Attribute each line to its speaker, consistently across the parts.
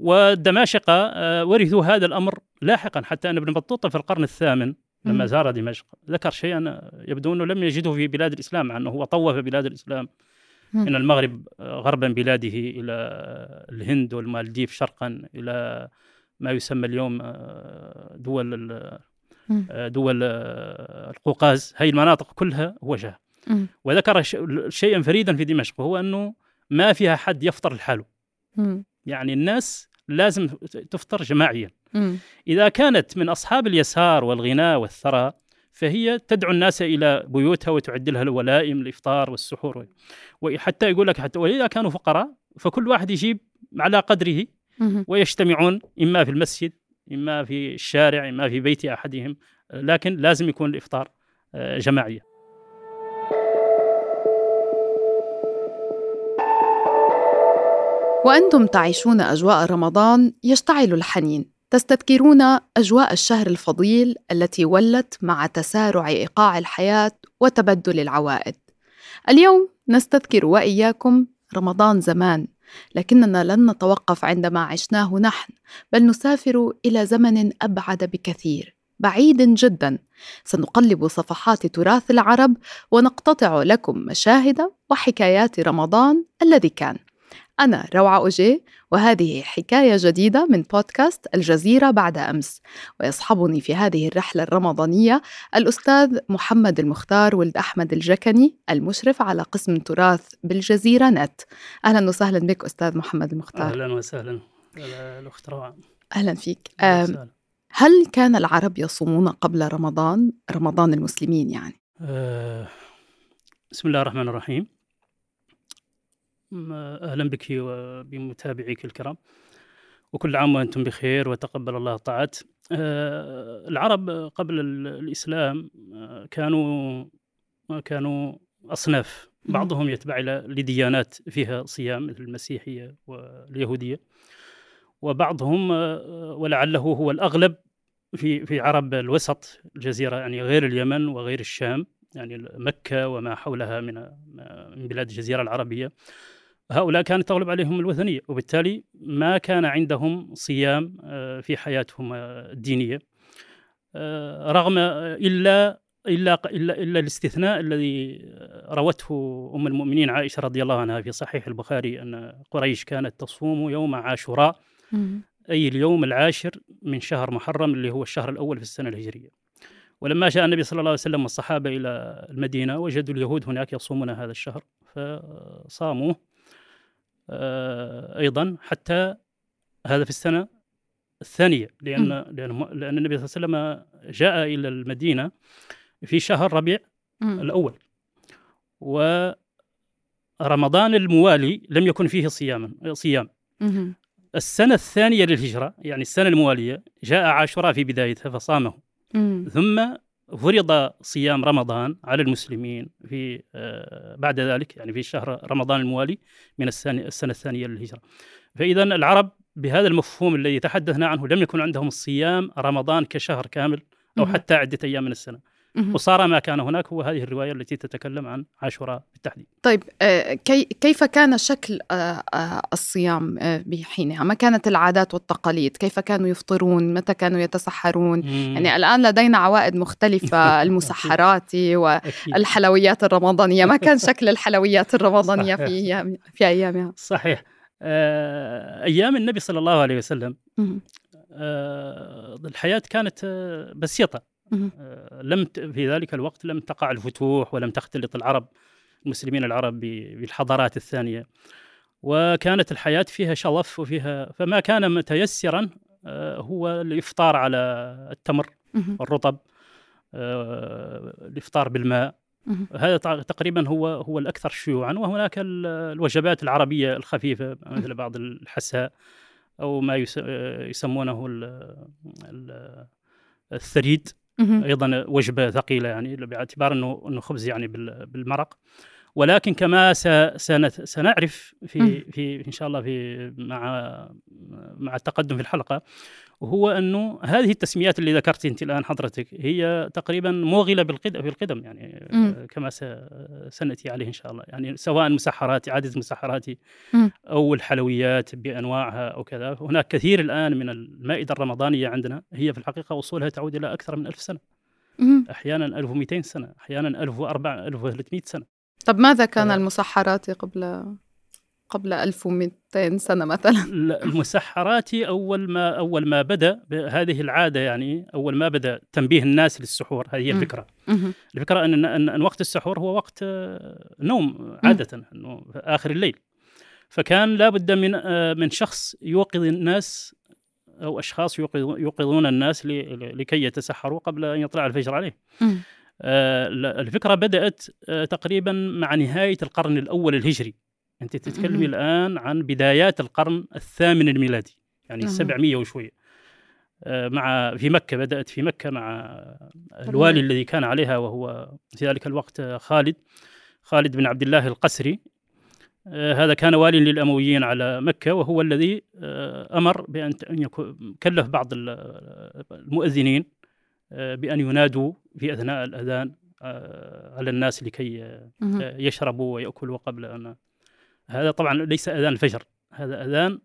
Speaker 1: والدماشقة آه، ورثوا هذا الأمر لاحقا حتى أن ابن بطوطة في القرن الثامن لما زار دمشق ذكر شيئا يبدو أنه لم يجده في بلاد الإسلام مع أنه هو طوف بلاد الإسلام من المغرب آه، غربا بلاده إلى الهند والمالديف شرقا إلى ما يسمى اليوم آه، دول دول القوقاز. هذه المناطق كلها وجهها وذكر شيئا فريدا في دمشق وهو أنه ما فيها حد يفطر لحاله. يعني الناس لازم تفطر جماعيا. إذا كانت من أصحاب اليسار والغناء والثراء فهي تدعو الناس إلى بيوتها وتعد لها الولائم الإفطار والسحور. وحتى يقول لك حتى وإذا كانوا فقراء فكل واحد يجيب على قدره ويجتمعون إما في المسجد إما في الشارع إما في بيت أحدهم. لكن لازم يكون الإفطار آه، جماعية
Speaker 2: وأنتم تعيشون أجواء رمضان يشتعل الحنين. تستذكرون أجواء الشهر الفضيل التي ولت مع تسارع إيقاع الحياة وتبدل العوائد. اليوم نستذكر وإياكم رمضان زمان لكننا لن نتوقف عندما عشناه نحن بل نسافر إلى زمن أبعد بكثير بعيد جدا. سنقلب صفحات تراث العرب ونقتطع لكم مشاهد وحكايات رمضان الذي كان. أنا روعة أوجي وهذه حكاية جديدة من بودكاست الجزيرة بعد أمس. ويصحبني في هذه الرحلة الرمضانية الأستاذ محمد المختار ولد أحمد الجكني المشرف على قسم تراث بالجزيرة نت. أهلا وسهلا بك أستاذ محمد المختار.
Speaker 1: أهلا وسهلا. الأخت روعة.
Speaker 2: أهلا فيك. أهلا هل كان العرب يصومون قبل رمضان؟ رمضان المسلمين يعني.
Speaker 1: أه بسم الله الرحمن الرحيم. أهلا بك وبمتابعيك الكرام. وكل عام وأنتم بخير وتقبل الله الطاعات آه، العرب قبل الإسلام آه، كانوا كانوا أصناف. بعضهم يتبع لديانات فيها صيام مثل المسيحية واليهودية. وبعضهم آه، ولعله هو الأغلب في في عرب الوسط الجزيرة يعني غير اليمن وغير الشام يعني مكة وما حولها من من بلاد الجزيرة العربية. هؤلاء كانت تغلب عليهم الوثنية وبالتالي ما كان عندهم صيام آه، في حياتهم آه، الدينية. آه، رغم إلا إلا إلا إلا الاستثناء الذي روته أم المؤمنين عائشة رضي الله عنها في صحيح البخاري أن قريش كانت تصوم يوم عاشوراء أي اليوم العاشر من شهر محرم اللي هو الشهر الأول في السنة الهجرية. ولما جاء النبي صلى الله عليه وسلم والصحابة إلى المدينة وجدوا اليهود هناك يصومون هذا الشهر فصاموه. أيضا حتى هذا في السنة الثانية لأن لأن لأن النبي صلى الله عليه وسلم جاء إلى المدينة في شهر ربيع الأول. ورمضان الموالي لم يكن فيه صياما صيام. السنة الثانية للهجرة يعني السنة الموالية جاء عاشوراء في بدايتها فصامه. ثم فرض صيام رمضان على المسلمين في آه، بعد ذلك يعني في شهر رمضان الموالي من السنة, السنة الثانية للهجرة. فإذا العرب بهذا المفهوم الذي تحدثنا عنه لم يكن عندهم الصيام رمضان كشهر كامل أو حتى عدة أيام من السنة. وصار ما كان هناك هو هذه الرواية التي تتكلم عن عاشوراء بالتحديد.
Speaker 2: طيب آه، كيف كان شكل آه، آه، الصيام بحينها؟ ما كانت العادات والتقاليد؟ كيف كانوا يفطرون؟ متى كانوا يتسحرون؟ يعني الآن لدينا عوائد مختلفة المسحرات والحلويات الرمضانية. ما كان شكل الحلويات الرمضانية في أيام في أيامها؟
Speaker 1: صحيح. أيام النبي صلى الله عليه وسلم الحياة كانت بسيطة. آه، لم في ذلك الوقت لم تقع الفتوح ولم تختلط العرب المسلمين العرب بالحضارات الثانية. وكانت الحياة فيها شظف وفيها فما كان متيسرا آه، هو الإفطار على التمر والرطب آه، الإفطار بالماء. هذا تقريبا هو هو الأكثر شيوعا. وهناك الوجبات العربية الخفيفة مثل بعض الحساء أو ما يسمونه الثريد. أيضا وجبة ثقيلة يعني باعتبار إنه إنه خبز يعني بالمرق. ولكن كما سنعرف في في إن شاء الله في مع مع التقدم في الحلقة وهو أنه هذه التسميات اللي ذكرت أنت الآن حضرتك هي تقريبا موغلة بالقدم في القدم يعني م. كما سنأتي عليه إن شاء الله. يعني سواء المسحرات اعاده المسحرات أو الحلويات بأنواعها أو كذا هناك كثير الآن من المائدة الرمضانية عندنا هي في الحقيقة اصولها تعود إلى أكثر من ألف سنة. أحيانا 1200 سنة أحيانا 1400 1300 سنة.
Speaker 2: طب ماذا كان المسحرات قبل قبل 1200 سنة مثلا.
Speaker 1: المسحرات أول ما أول ما بدأ هذه العادة يعني أول ما بدأ تنبيه الناس للسحور هذه هي الفكرة. الفكرة أن أن, أن وقت السحور هو وقت آه، نوم عادة إنه آخر الليل. فكان لابد من آه، من شخص يوقظ الناس أو أشخاص يوقظون الناس لكي يتسحروا قبل أن يطلع الفجر عليه. آه، الفكرة بدأت تقريبا مع نهاية القرن الأول الهجري. أنت تتكلمي الآن عن بدايات القرن الثامن الميلادي يعني 700 وشوية. آه، مع في مكة بدأت في مكة مع الوالي الذي كان عليها وهو في ذلك الوقت خالد خالد بن عبد الله القسري. آه، هذا كان والي للأمويين على مكة وهو الذي آه، أمر بأن كلف بعض المؤذنين بأن ينادوا في أثناء الأذان على الناس لكي يشربوا ويأكلوا قبل أن هذا طبعا ليس أذان الفجر هذا أذان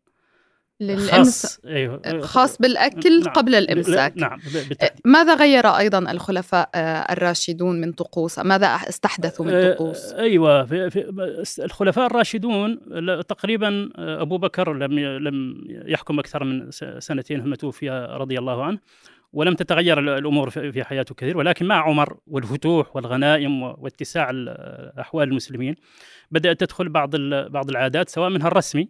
Speaker 2: خاص أيوه. خاص بالأكل نعم. قبل الإمساك
Speaker 1: نعم
Speaker 2: بالتحديد. ماذا غير أيضا الخلفاء آه، الراشدون من طقوس ماذا استحدثوا من آه، طقوس
Speaker 1: أيوه في في الخلفاء الراشدون تقريبا أبو بكر لم لم يحكم أكثر من سنتين ثم توفي رضي الله عنه ولم تتغير الأمور في حياته كثير ولكن مع عمر والفتوح والغنائم واتساع احوال المسلمين بدأت تدخل بعض بعض العادات سواء منها الرسمي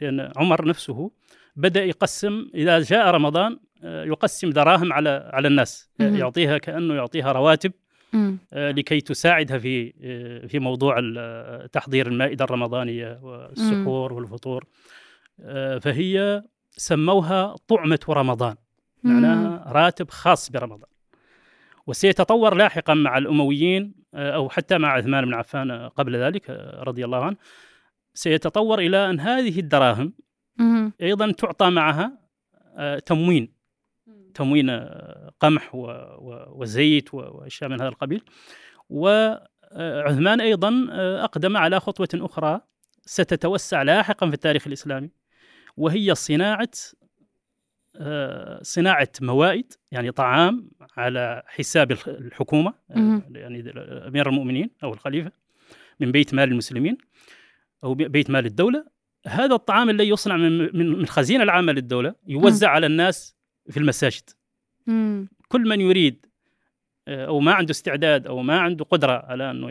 Speaker 1: لأن عمر نفسه بدأ يقسم إذا جاء رمضان آه، يقسم دراهم على على الناس يعطيها كأنه يعطيها رواتب آه، لكي تساعدها في آه، في موضوع تحضير المائدة الرمضانية والسحور والفطور فهي سموها طعمة رمضان. معناها راتب خاص برمضان. وسيتطور لاحقا مع الأمويين آه، أو حتى مع عثمان بن عفان قبل ذلك آه، رضي الله عنه. سيتطور إلى أن هذه الدراهم أيضا تعطى معها آه، تموين. تموين قمح وزيت وأشياء من هذا القبيل. وعثمان أيضا أقدم على خطوة أخرى ستتوسع لاحقا في التاريخ الإسلامي وهي صناعة آه، صناعة موائد يعني طعام على حساب الحكومة آه، يعني أمير المؤمنين أو الخليفة من بيت مال المسلمين أو بيت مال الدولة. هذا الطعام الذي يصنع من من الخزينة العامة للدولة يوزع على الناس في المساجد. كل من يريد آه، أو ما عنده استعداد أو ما عنده قدرة على أنه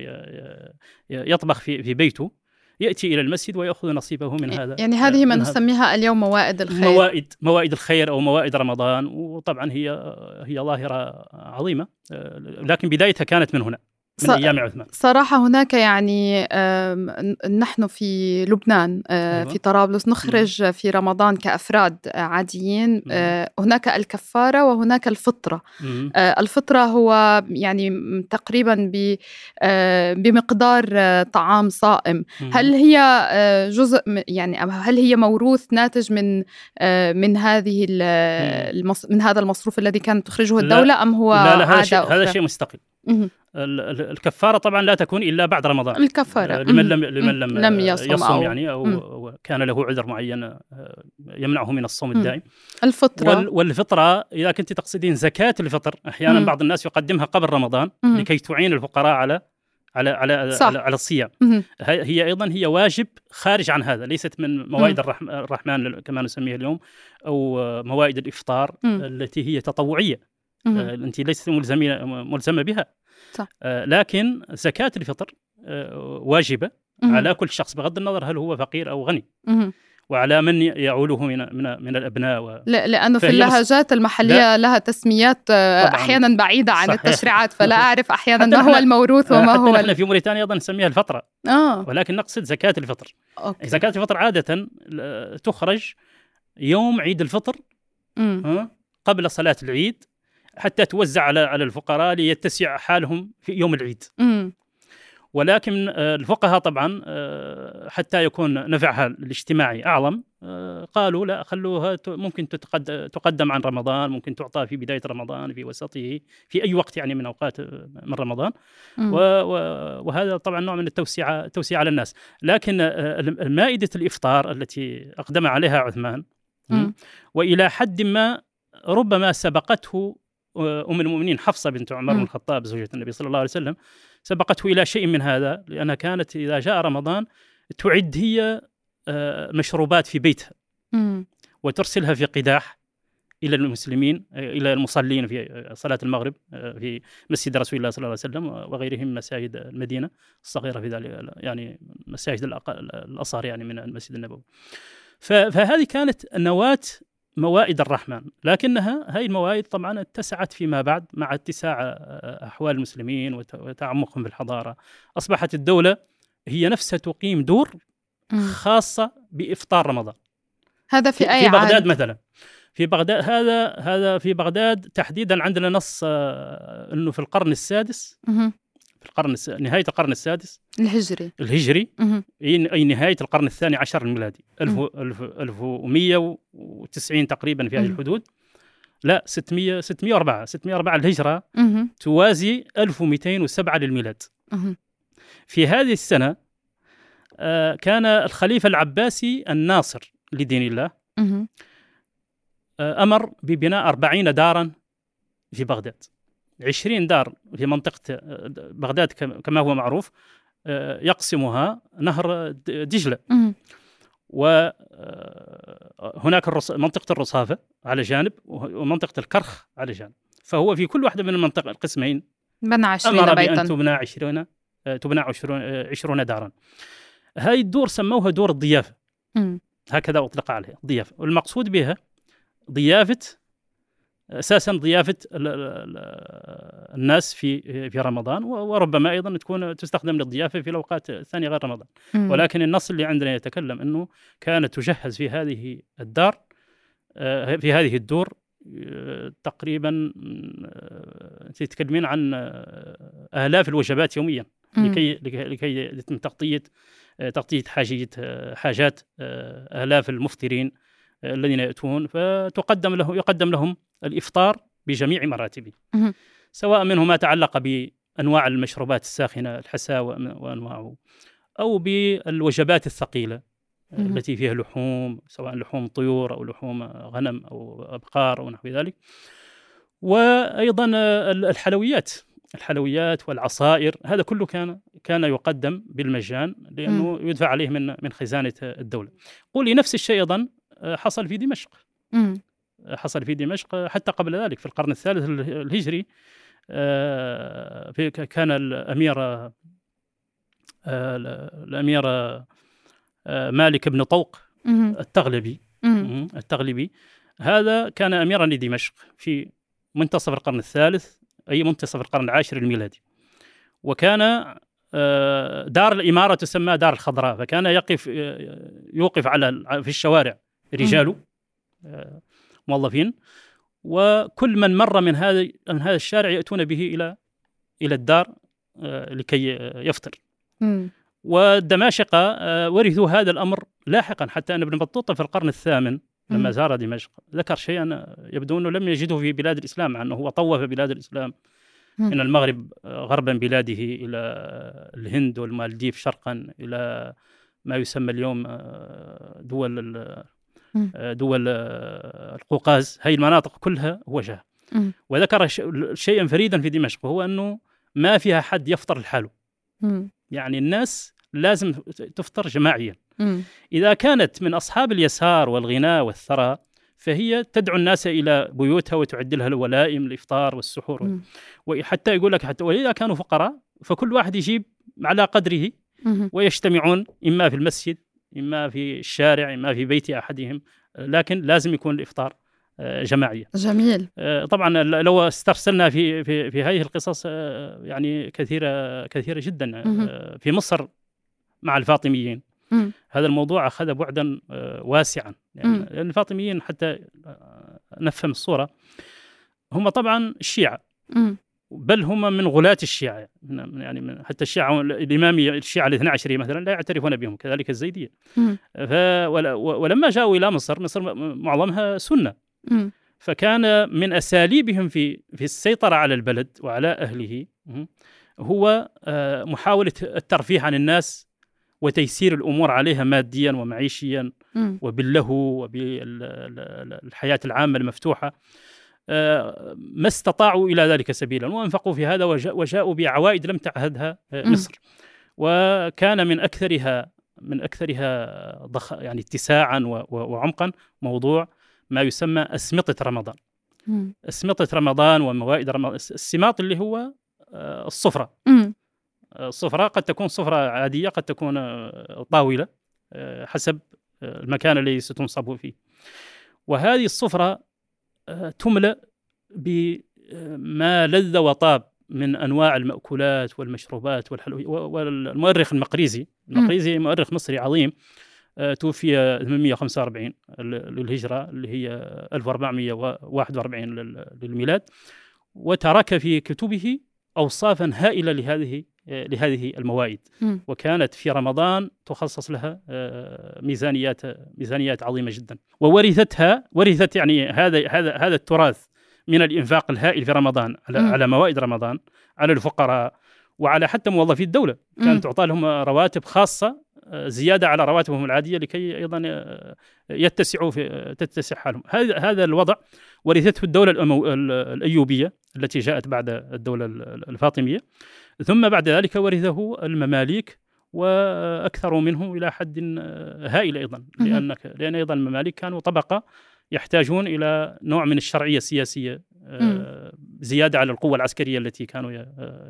Speaker 1: يطبخ في في بيته يأتي إلى المسجد ويأخذ نصيبه من هذا
Speaker 2: يعني هذه ما نسميها اليوم موائد الخير.
Speaker 1: موائد موائد الخير أو موائد رمضان وطبعا هي هي ظاهرة عظيمة لكن بدايتها كانت من هنا. من أيام عثمان.
Speaker 2: صراحة هناك يعني نحن في لبنان آه، أيوة. في طرابلس نخرج في رمضان كأفراد عاديين آه، هناك الكفارة وهناك الفطرة. آه، الفطرة هو يعني تقريبا بمقدار طعام صائم. هل هي جزء يعني هل هي موروث ناتج من من هذه من هذا المصروف الذي كانت تخرجه الدولة أم هو
Speaker 1: لا لا هذا شيء هذا شيء مستقل. الكفارة طبعا لا تكون إلا بعد رمضان.
Speaker 2: الكفارة.
Speaker 1: آه، لمن لم لمن لم لم يصم, يصم أو يعني أو كان له عذر معين آه، يمنعه من الصوم الدائم.
Speaker 2: الفطرة.
Speaker 1: والفطرة إذا كنت تقصدين زكاة الفطر أحيانا بعض الناس يقدمها قبل رمضان لكي تعين الفقراء على على على صح. على, الصيام. هي أيضا هي واجب خارج عن هذا ليست من موائد الرحمن كما نسميها اليوم أو موائد الإفطار التي هي تطوعية. آه، انت ليست ملزمه ملزمة بها صح. آه، لكن زكاة الفطر آه، واجبة مم. على كل شخص بغض النظر هل هو فقير أو غني مم. وعلى من يعوله من من من الأبناء و...
Speaker 2: لا لأنه في اللهجات المحلية لا. لها تسميات. أحيانا بعيدة عن صحيح. التشريعات فلا أعرف أحيانا ما هو الموروث وما
Speaker 1: هو
Speaker 2: إحنا
Speaker 1: في موريتانيا أيضا نسميها الفطرة آه. ولكن نقصد زكاة الفطر أوكي. زكاة الفطر عادة تخرج يوم عيد الفطر قبل صلاة العيد حتى توزع على على الفقراء ليتسع حالهم في يوم العيد. ولكن آه، الفقهاء طبعا آه، حتى يكون نفعها الاجتماعي أعظم آه، قالوا لا خلوها ممكن تقدم عن رمضان ممكن تعطى في بداية رمضان في وسطه في أي وقت يعني من أوقات من رمضان
Speaker 2: مم.
Speaker 1: وهذا طبعا نوع من التوسعه التوسعه على الناس لكن مائده الإفطار التي أقدم عليها عثمان
Speaker 2: مم.
Speaker 1: وإلى حد ما ربما سبقته أم المؤمنين حفصة بنت عمر بن. الخطاب زوجة النبي صلى الله عليه وسلم سبقته إلى شيء من هذا لأنها كانت إذا جاء رمضان تعد هي مشروبات في بيتها. وترسلها في قداح إلى المسلمين إلى المصلين في صلاة المغرب في مسجد رسول الله صلى الله عليه وسلم وغيرهم مساجد المدينة الصغيرة في ذلك يعني مساجد الأصغر يعني من المسجد النبوي. فهذه كانت نواه موائد الرحمن لكنها هذه الموائد طبعا اتسعت فيما بعد مع اتساع آه، أحوال المسلمين وت- وتعمقهم في الحضارة أصبحت الدولة هي نفسها تقيم دور
Speaker 2: مم.
Speaker 1: خاصة بإفطار رمضان
Speaker 2: هذا في أي
Speaker 1: في بغداد
Speaker 2: عام؟
Speaker 1: مثلا في بغداد هذا هذا في بغداد تحديدا عندنا نص آه، إنه في القرن السادس. في القرن الس... نهاية القرن السادس
Speaker 2: الهجري
Speaker 1: الهجري. أي أي نهاية القرن الثاني عشر الميلادي
Speaker 2: مم.
Speaker 1: 1000 1000 1190 تقريبا في هذه. الحدود لا 600 604 604 الهجرة
Speaker 2: مهم.
Speaker 1: توازي 1207 للميلاد
Speaker 2: مهم.
Speaker 1: في هذه السنة آه، كان الخليفة العباسي الناصر لدين الله. آه، أمر ببناء أربعين دارا في بغداد عشرين دار في منطقة آه، بغداد كم- كما هو معروف آه، يقسمها نهر دجلة. وهناك الرص... منطقة الرصافة على جانب ومنطقة الكرخ على جانب. فهو في كل واحدة من المنطقة القسمين.
Speaker 2: بنى عشرين
Speaker 1: أمر
Speaker 2: بيتا.
Speaker 1: بأن تبنى عشرون آه، تبنى عشرون, آه، عشرون دارا. هاي الدور سموها دور الضيافة. هكذا أطلق عليها ضيافة والمقصود بها ضيافة ال- ال- الناس في في رمضان وربما أيضا تكون تستخدم للضيافة في الأوقات الثانية غير رمضان
Speaker 2: مم.
Speaker 1: ولكن النص اللي عندنا يتكلم أنه كانت تجهز في هذه الدار آه، في هذه الدور آه، تقريبا آه، تتكلمين عن آلاف الوجبات يوميا. لكي لكي لكي يتم تغطية تغطية حاجية آه، حاجات آلاف المفطرين الذين يأتون فتقدم له يقدم لهم الإفطار بجميع مراتبه. سواء منه ما تعلق بأنواع المشروبات الساخنة الحساء وأن- وأنواعه أو بالوجبات الثقيلة. التي فيها لحوم سواء لحوم طيور أو لحوم غنم أو أبقار أو نحو ذلك وأيضا الحلويات الحلويات والعصائر هذا كله كان كان يقدم بالمجان لأنه يدفع عليه من من خزانة الدولة. قولي نفس الشيء أيضا حصل في دمشق
Speaker 2: مم.
Speaker 1: حصل في دمشق حتى قبل ذلك في القرن الثالث اله- الهجري آه، كان الامير آه، الأمير آه، مالك بن طوق. التغلبي
Speaker 2: مم.
Speaker 1: التغلبي هذا كان اميرا لدمشق في منتصف القرن الثالث أي منتصف القرن العاشر الميلادي وكان آه، دار الإمارة تسمى دار الخضراء فكان يقف آه، يوقف على في الشوارع رجال آه، موظفين وكل من مر من هذا من هذا الشارع يأتون به إلى إلى الدار آه، لكي يفطر
Speaker 2: مم.
Speaker 1: والدماشقة آه، ورثوا هذا الأمر لاحقا حتى أن ابن بطوطة في القرن الثامن لما. زار دمشق ذكر شيئا يبدو أنه لم يجده في بلاد الإسلام مع أنه هو طوف بلاد الإسلام
Speaker 2: مم.
Speaker 1: من المغرب غربا بلاده إلى الهند والمالديف شرقا إلى ما يسمى اليوم دول دول آه، القوقاز هذه المناطق كلها وجهها
Speaker 2: مم.
Speaker 1: وذكر شيئا فريدا في دمشق وهو أنه ما فيها حد يفطر لحاله. يعني الناس لازم تفطر جماعيا. إذا كانت من أصحاب اليسار والغنى والثراء فهي تدعو الناس إلى بيوتها وتعد لها الولائم الإفطار والسحور
Speaker 2: مم.
Speaker 1: وحتى يقول لك حتى وإذا كانوا فقراء فكل واحد يجيب على قدره
Speaker 2: مم.
Speaker 1: ويجتمعون إما في المسجد إما في الشارع إما في بيت أحدهم لكن لازم يكون الإفطار آه، جماعيا
Speaker 2: جميل
Speaker 1: آه، طبعا لو استرسلنا في في في هذه القصص آه، يعني كثيرة كثيرة جدا. آه، في مصر مع الفاطميين
Speaker 2: مم.
Speaker 1: هذا الموضوع أخذ بعدا واسعا يعني
Speaker 2: مم.
Speaker 1: لأن الفاطميين حتى نفهم الصورة هم طبعا الشيعه
Speaker 2: مم.
Speaker 1: بل هم من غلاة الشيعة. يعني من حتى الشيعة الإمامية الشيعة الاثنى عشرية مثلا لا يعترفون بهم كذلك الزيدية. ف ولما جاءوا إلى مصر مصر معظمها سنة. فكان من أساليبهم في في السيطرة على البلد وعلى أهله هو آه، محاولة الترفيه عن الناس وتيسير الأمور عليها ماديا ومعيشيا. وباللهو وبالحياة العامة المفتوحة. ما استطاعوا إلى ذلك سبيلا وأنفقوا في هذا وجاءوا بعوائد لم تعهدها آه، مصر. وكان من اكثرها من أكثرها ضخ يعني اتساعا وعمقا موضوع ما يسمى أسمطة رمضان. أسمطة رمضان وموائد رمضان السماط اللي هو آه، الصفرة. الصفرة قد تكون صفرة عادية قد تكون طاولة حسب المكان الذي ستنصب فيه. وهذه الصفرة تملأ بما لذ وطاب من أنواع المأكولات والمشروبات والحلويات والمؤرخ المقريزي. المقريزي مؤرخ مصري عظيم آه، توفي 845 للهجرة اللي هي 1441 للميلاد وترك في كتبه أوصافا هائلة لهذه لهذه الموائد وكانت في رمضان تخصص لها آه، ميزانيات ميزانيات عظيمة جدا. وورثتها ورثت يعني هذا هذا هذا التراث من الإنفاق الهائل في رمضان على على موائد رمضان على الفقراء وعلى حتى موظفي الدولة. كانت تعطى لهم رواتب خاصة آه، زيادة على رواتبهم العادية لكي أيضا آه، يتسعوا في تتسع حالهم. هذا هذا الوضع ورثته الدولة الأيوبية التي جاءت بعد الدولة الفاطمية. ثم بعد ذلك ورثه المماليك وأكثر منه إلى حد هائل أيضا لانك لأن أيضا المماليك كانوا طبقة يحتاجون إلى نوع من الشرعية السياسية آه، زيادة على القوة العسكرية التي كانوا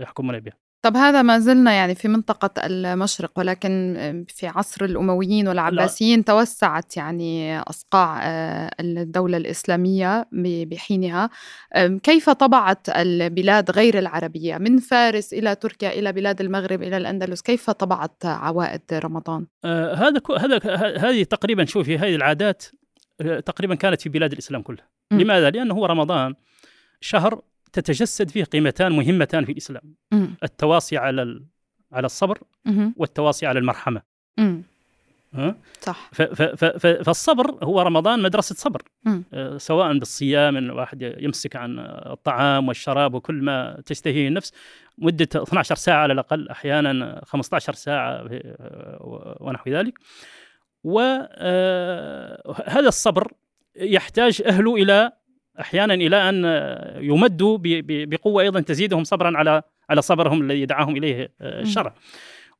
Speaker 1: يحكمون بها.
Speaker 2: طب هذا ما زلنا يعني في منطقة المشرق ولكن في عصر الأمويين والعباسيين لا. توسعت يعني أصقاع آه، الدولة الإسلامية بحينها كيف طبعت البلاد غير العربية من فارس إلى تركيا إلى بلاد المغرب إلى الأندلس كيف طبعت عوائد رمضان؟
Speaker 1: آه هذا هذا هذه تقريبا شوفي هذه العادات آه، تقريبا كانت في بلاد الإسلام كلها م. لماذا؟ لأنه هو رمضان شهر تتجسد فيه قيمتان مهمتان في الإسلام. م. التواصي على على الصبر م. والتواصي على المرحمة. م. صح. فالصبر هو رمضان مدرسة صبر. آه سواء بالصيام إن الواحد يمسك عن الطعام والشراب وكل ما تشتهيه النفس. مدة 12 ساعة على الأقل أحيانا 15 ساعة آه، ونحو ذلك. وهذا آه، الصبر يحتاج أهله إلى أحيانا إلى أن يمدوا بقوة أيضا تزيدهم صبرا على على صبرهم الذي دعاهم إليه آه، الشرع.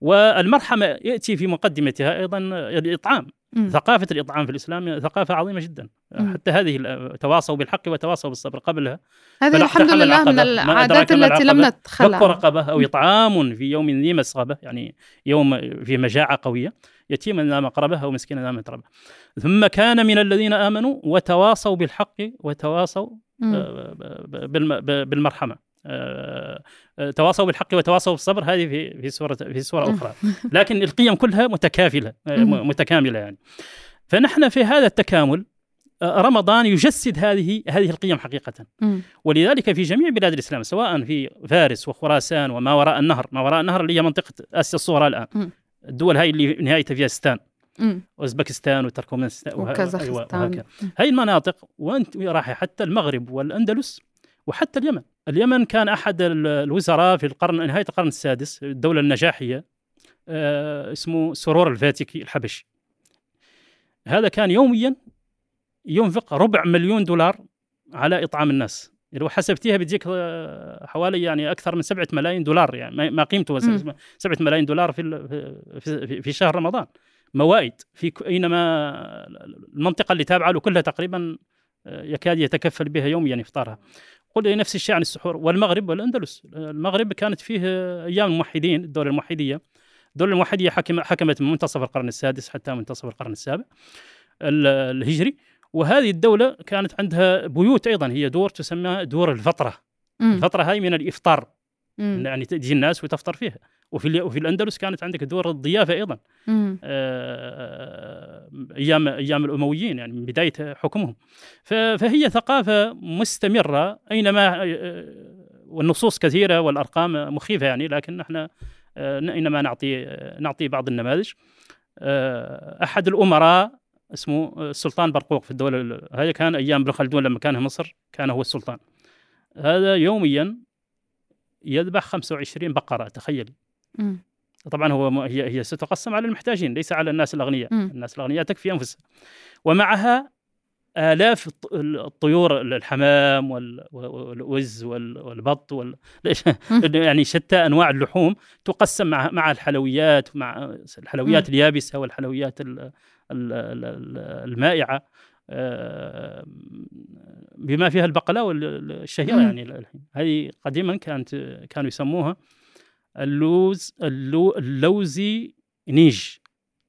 Speaker 1: والمرحمة يأتي في مقدمتها أيضا الإطعام. م. ثقافة الإطعام في الإسلام ثقافة عظيمة جدا. م. حتى هذه تواصوا بالحق وتواصوا بالصبر قبلها.
Speaker 2: هذه الحمد لله من العادات التي لم نتخلى
Speaker 1: فك رقبة أو إطعام في يوم ذي مسغبة يعني يوم في مجاعة قوية. يتيما ذا مقربة أو مسكينا ذا متربة ثم كان من الذين آمنوا وتواصوا بالحق وتواصوا آه، بالمرحمة. آه، آه، تواصوا بالحق وتواصوا بالصبر هذه في في سورة في سورة أخرى. لكن القيم كلها متكافلة متكاملة يعني. فنحن في هذا التكامل رمضان يجسد هذه هذه القيم حقيقة. ولذلك في جميع بلاد الإسلام سواء في فارس وخراسان وما وراء النهر ما وراء النهر اللي هي منطقة آسيا الصغرى الآن. الدول هاي اللي نهايتها فيها ستان. اوزبكستان وتركمانستان
Speaker 2: وكازاخستان. أيوة
Speaker 1: هاي المناطق وانت راح حتى المغرب والأندلس وحتى اليمن. اليمن كان أحد الوزراء في القرن نهاية القرن السادس الدولة النجاحية آه اسمه سرور الفاتيكي الحبشي. هذا كان يوميا ينفق ربع مليون دولار على إطعام الناس. لو حسبتيها بتجيك آه، حوالي يعني أكثر من سبعة ملايين دولار يعني ما قيمته سبعة ملايين دولار في في, في شهر رمضان. موائد في أينما المنطقة اللي تابعة له كلها تقريبا آه، يكاد يتكفل بها يوميا إفطارها. قل نفس الشيء عن السحور والمغرب والأندلس. المغرب كانت فيه أيام الموحدين الدولة الموحدية. الدولة الموحدية حكم حكمت من منتصف القرن السادس حتى منتصف القرن السابع الهجري. وهذه الدولة كانت عندها بيوت أيضا هي دور تسمى دور الفطرة. مم. الفطرة هاي من الإفطار مم. يعني تجي الناس وتفطر فيها. وفي وفي الأندلس كانت عندك دور الضيافة أيضا. آه أيام أيام الأمويين يعني من بداية حكمهم. فهي ثقافة مستمرة أينما آه، والنصوص كثيرة والأرقام مخيفة يعني لكن إحنا إنما نعطي نعطي بعض النماذج. أحد الأمراء اسمه السلطان برقوق في الدولة هذا كان أيام ابن خلدون لما كان في مصر كان هو السلطان. هذا يوميا يذبح 25 بقرة تخيل. طبعا هو هي هي ستقسم على المحتاجين ليس على الناس الأغنياء. م. الناس الأغنياء تكفي انفسها ومعها آلاف الطيور الحمام والوز والبط وال... يعني شتى أنواع اللحوم تقسم مع مع الحلويات مع الحلويات اليابسة والحلويات المائعة. بما فيها البقلاوة الشهيرة يعني هذه قديما كانت كانوا يسموها اللوز اللو اللوزينج.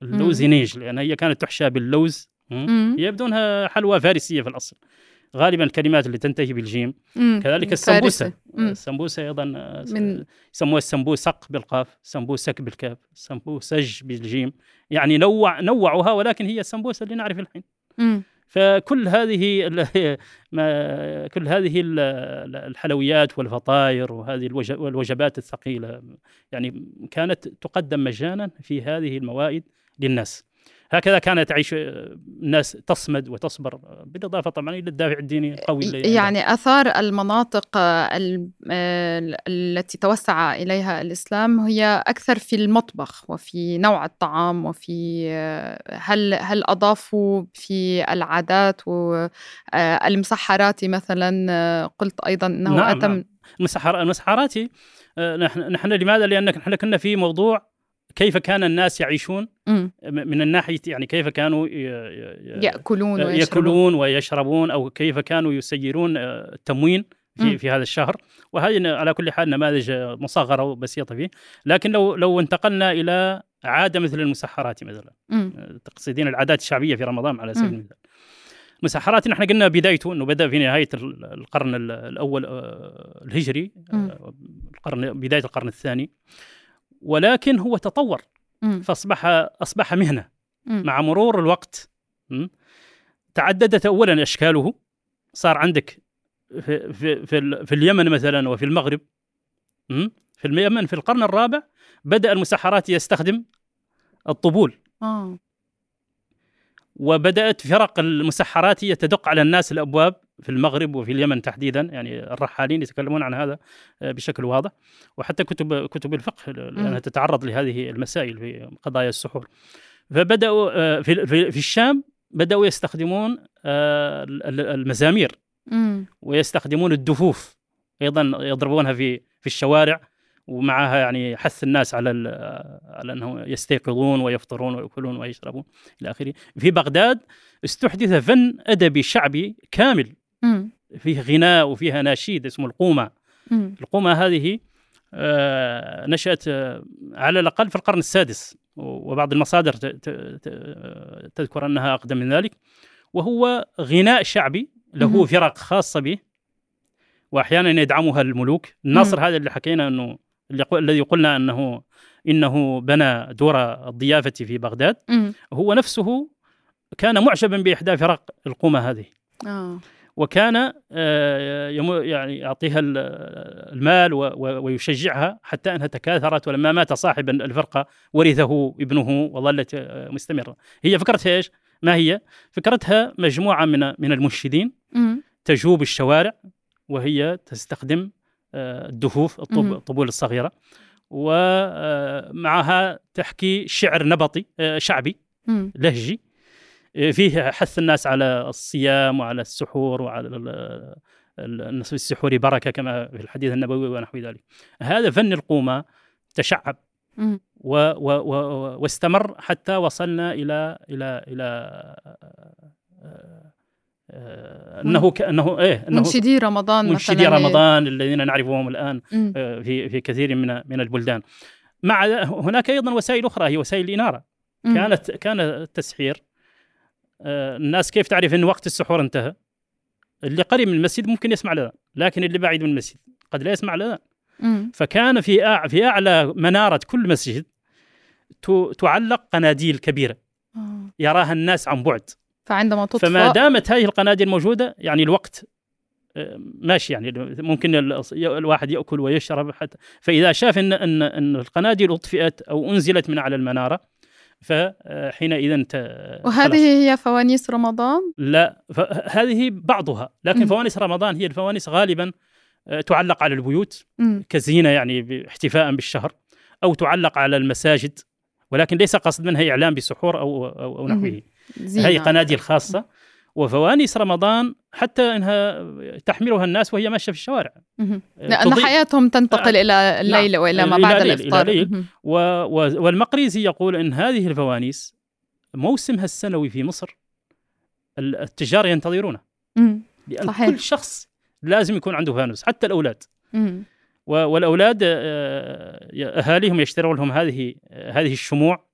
Speaker 1: اللوزينج لأن هي كانت تحشى باللوز يبدو انها حلوى فارسية في الأصل. غالبا الكلمات اللي تنتهي بالجيم. مم. كذلك السمبوسة. السمبوسة أيضا آه، من... يسموها السمبوسق بالقاف سمبوسك بالكاف سمبوسج بالجيم. يعني نوع نوعوها ولكن هي السمبوسة اللي نعرف الحين. مم. فكل هذه ما كل هذه الحلويات والفطاير وهذه الوجبات الثقيلة يعني كانت تقدم مجانا في هذه الموائد للناس. هكذا كانت تعيش الناس تصمد وتصبر بالإضافة طبعا إلى الدافع الديني القوي
Speaker 2: يعني آثار المناطق التي توسع إليها الإسلام هي أكثر في المطبخ وفي نوع الطعام وفي هل هل أضافوا في العادات والمسحرات مثلا قلت أيضا إنه
Speaker 1: نعم أتم نعم. المسحر المسحراتي نحن نحن لماذا؟ لأن نحن كنا في موضوع كيف كان الناس يعيشون؟ من الناحية يعني كيف كانوا
Speaker 2: يأكلون
Speaker 1: ويشربون. يأكلون ويشربون أو كيف كانوا يسيرون آه، التموين في في هذا الشهر. وهذه على كل حال نماذج مصغرة وبسيطة فيه. لكن لو لو انتقلنا إلى عادة مثل المسحرات مثلا. آه، تقصدين العادات الشعبية في رمضان على سبيل المثال. المسحرات نحن قلنا بدايته إنه بدأ في نهاية القرن الأول آه، الهجري القرن بداية القرن الثاني. ولكن هو تطور. فاصبح أصبح مهنة مع مرور الوقت. تعددت اولا أشكاله. صار عندك في في في, في اليمن مثلا وفي المغرب. في اليمن في القرن الرابع بدأ المسحرات يستخدم الطبول. آه. وبدأت فرق المسحراتيه تدق على الناس الأبواب. في المغرب وفي اليمن تحديدا يعني الرحالين يتكلمون عن هذا آه، بشكل واضح. وحتى كتب كتب الفقه لأنها تتعرض لهذه المسائل في قضايا السحور. فبدأوا آه، في في الشام بدأوا يستخدمون آه، المزامير ويستخدمون الدفوف أيضا يضربونها في في الشوارع ومعها يعني حث الناس على على أنهم يستيقظون ويفطرون ويأكلون ويشربون إلى آخره. في بغداد استحدث فن أدبي شعبي كامل فيه غناء وفيها ناشيد اسمه القومة. القومة هذه آه نشأت آه على الأقل في القرن السادس وبعض المصادر تذكر أنها أقدم من ذلك. وهو غناء شعبي له فرق خاصة به وأحيانا يدعمها الملوك. الناصر هذا اللي حكينا أنه الذي قلنا أنه إنه بنى دور الضيافة في بغداد. هو نفسه كان معجبا بإحدى فرق القومة هذه. آه. وكان آه، يعني يعطيها المال ويشجعها حتى أنها تكاثرت ولما مات صاحب الفرقة ورثه ابنه وظلت آه، مستمرة. هي فكرتها إيش؟ ما هي؟ فكرتها مجموعة من من المنشدين تجوب الشوارع وهي تستخدم آه، الدفوف الطبول الصغيرة ومعها تحكي شعر نبطي شعبي لهجي فيه حث الناس على الصيام وعلى السحور وعلى النصف السحوري بركة كما في الحديث النبوي ونحو ذلك. هذا فن القومة تشعب و و و واستمر حتى وصلنا إلى إلى إلى آه، أنه كانه إيه
Speaker 2: أنه منشدي رمضان
Speaker 1: منشدي رمضان الذين نعرفهم الآن آه، في في كثير من من البلدان. مع هناك أيضا وسائل أخرى هي وسائل الإنارة. كانت كان التسحير الناس كيف تعرف إن وقت السحور انتهى؟ اللي قريب من المسجد ممكن يسمع الاذان لكن اللي بعيد من المسجد قد لا يسمع الاذان فكان في أع... في أعلى منارة كل مسجد ت... تعلق قناديل كبيرة. يراها الناس عن بعد.
Speaker 2: فعندما تطفأ
Speaker 1: فما دامت هذه القناديل موجودة يعني الوقت ماشي يعني ممكن الواحد يأكل ويشرب حتى. فإذا شاف ان ان إن القناديل أطفئت أو أنزلت من على المنارة فحينئذ
Speaker 2: وهذه هي فوانيس رمضان؟
Speaker 1: لا هذه بعضها لكن م. فوانيس رمضان هي الفوانيس غالبا آه، تعلق على البيوت م. كزينة يعني احتفاء بالشهر أو تعلق على المساجد ولكن ليس قصد منها إعلام بسحور أو أو, أو نحوه هي قناديل خاصه وفوانيس رمضان حتى إنها تحملها الناس وهي ماشية في الشوارع.
Speaker 2: آه، لأن حياتهم تنتقل آه إلى الليل نعم. وإلى ما بعد الإفطار. إلى
Speaker 1: ليل. و... والمقريزي يقول إن هذه الفوانيس موسمها السنوي في مصر التجار ينتظرونه. لأن صحيح. كل شخص لازم يكون عنده فانوس حتى الأولاد. والأولاد آه، أهاليهم يشترون لهم هذه هذه الشموع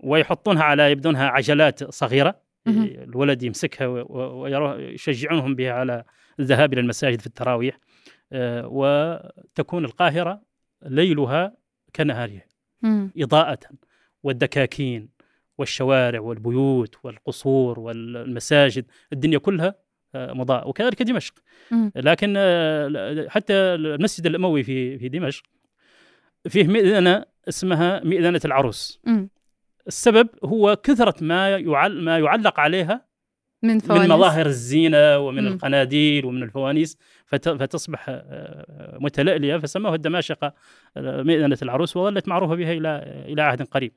Speaker 1: ويحطونها على يبدونها عجلات صغيرة. الولد يمسكها ويشجعونهم بها على الذهاب إلى المساجد في التراويح. آه، وتكون القاهرة ليلها كنهارها. إضاءة والدكاكين والشوارع والبيوت والقصور والمساجد. الدنيا كلها آه، مضاء. وكذلك دمشق. لكن آه، حتى المسجد الأموي في في دمشق فيه مئذنة اسمها مئذنة العروس. السبب هو كثرة ما يعل ما يعلق عليها من, فوانيس. من مظاهر الزينة ومن م. القناديل ومن الفوانيس فتصبح آه، متلألئة فسموها الدماشقة آه، مئذنة العروس وظلت معروفة بها إلى إلى عهد قريب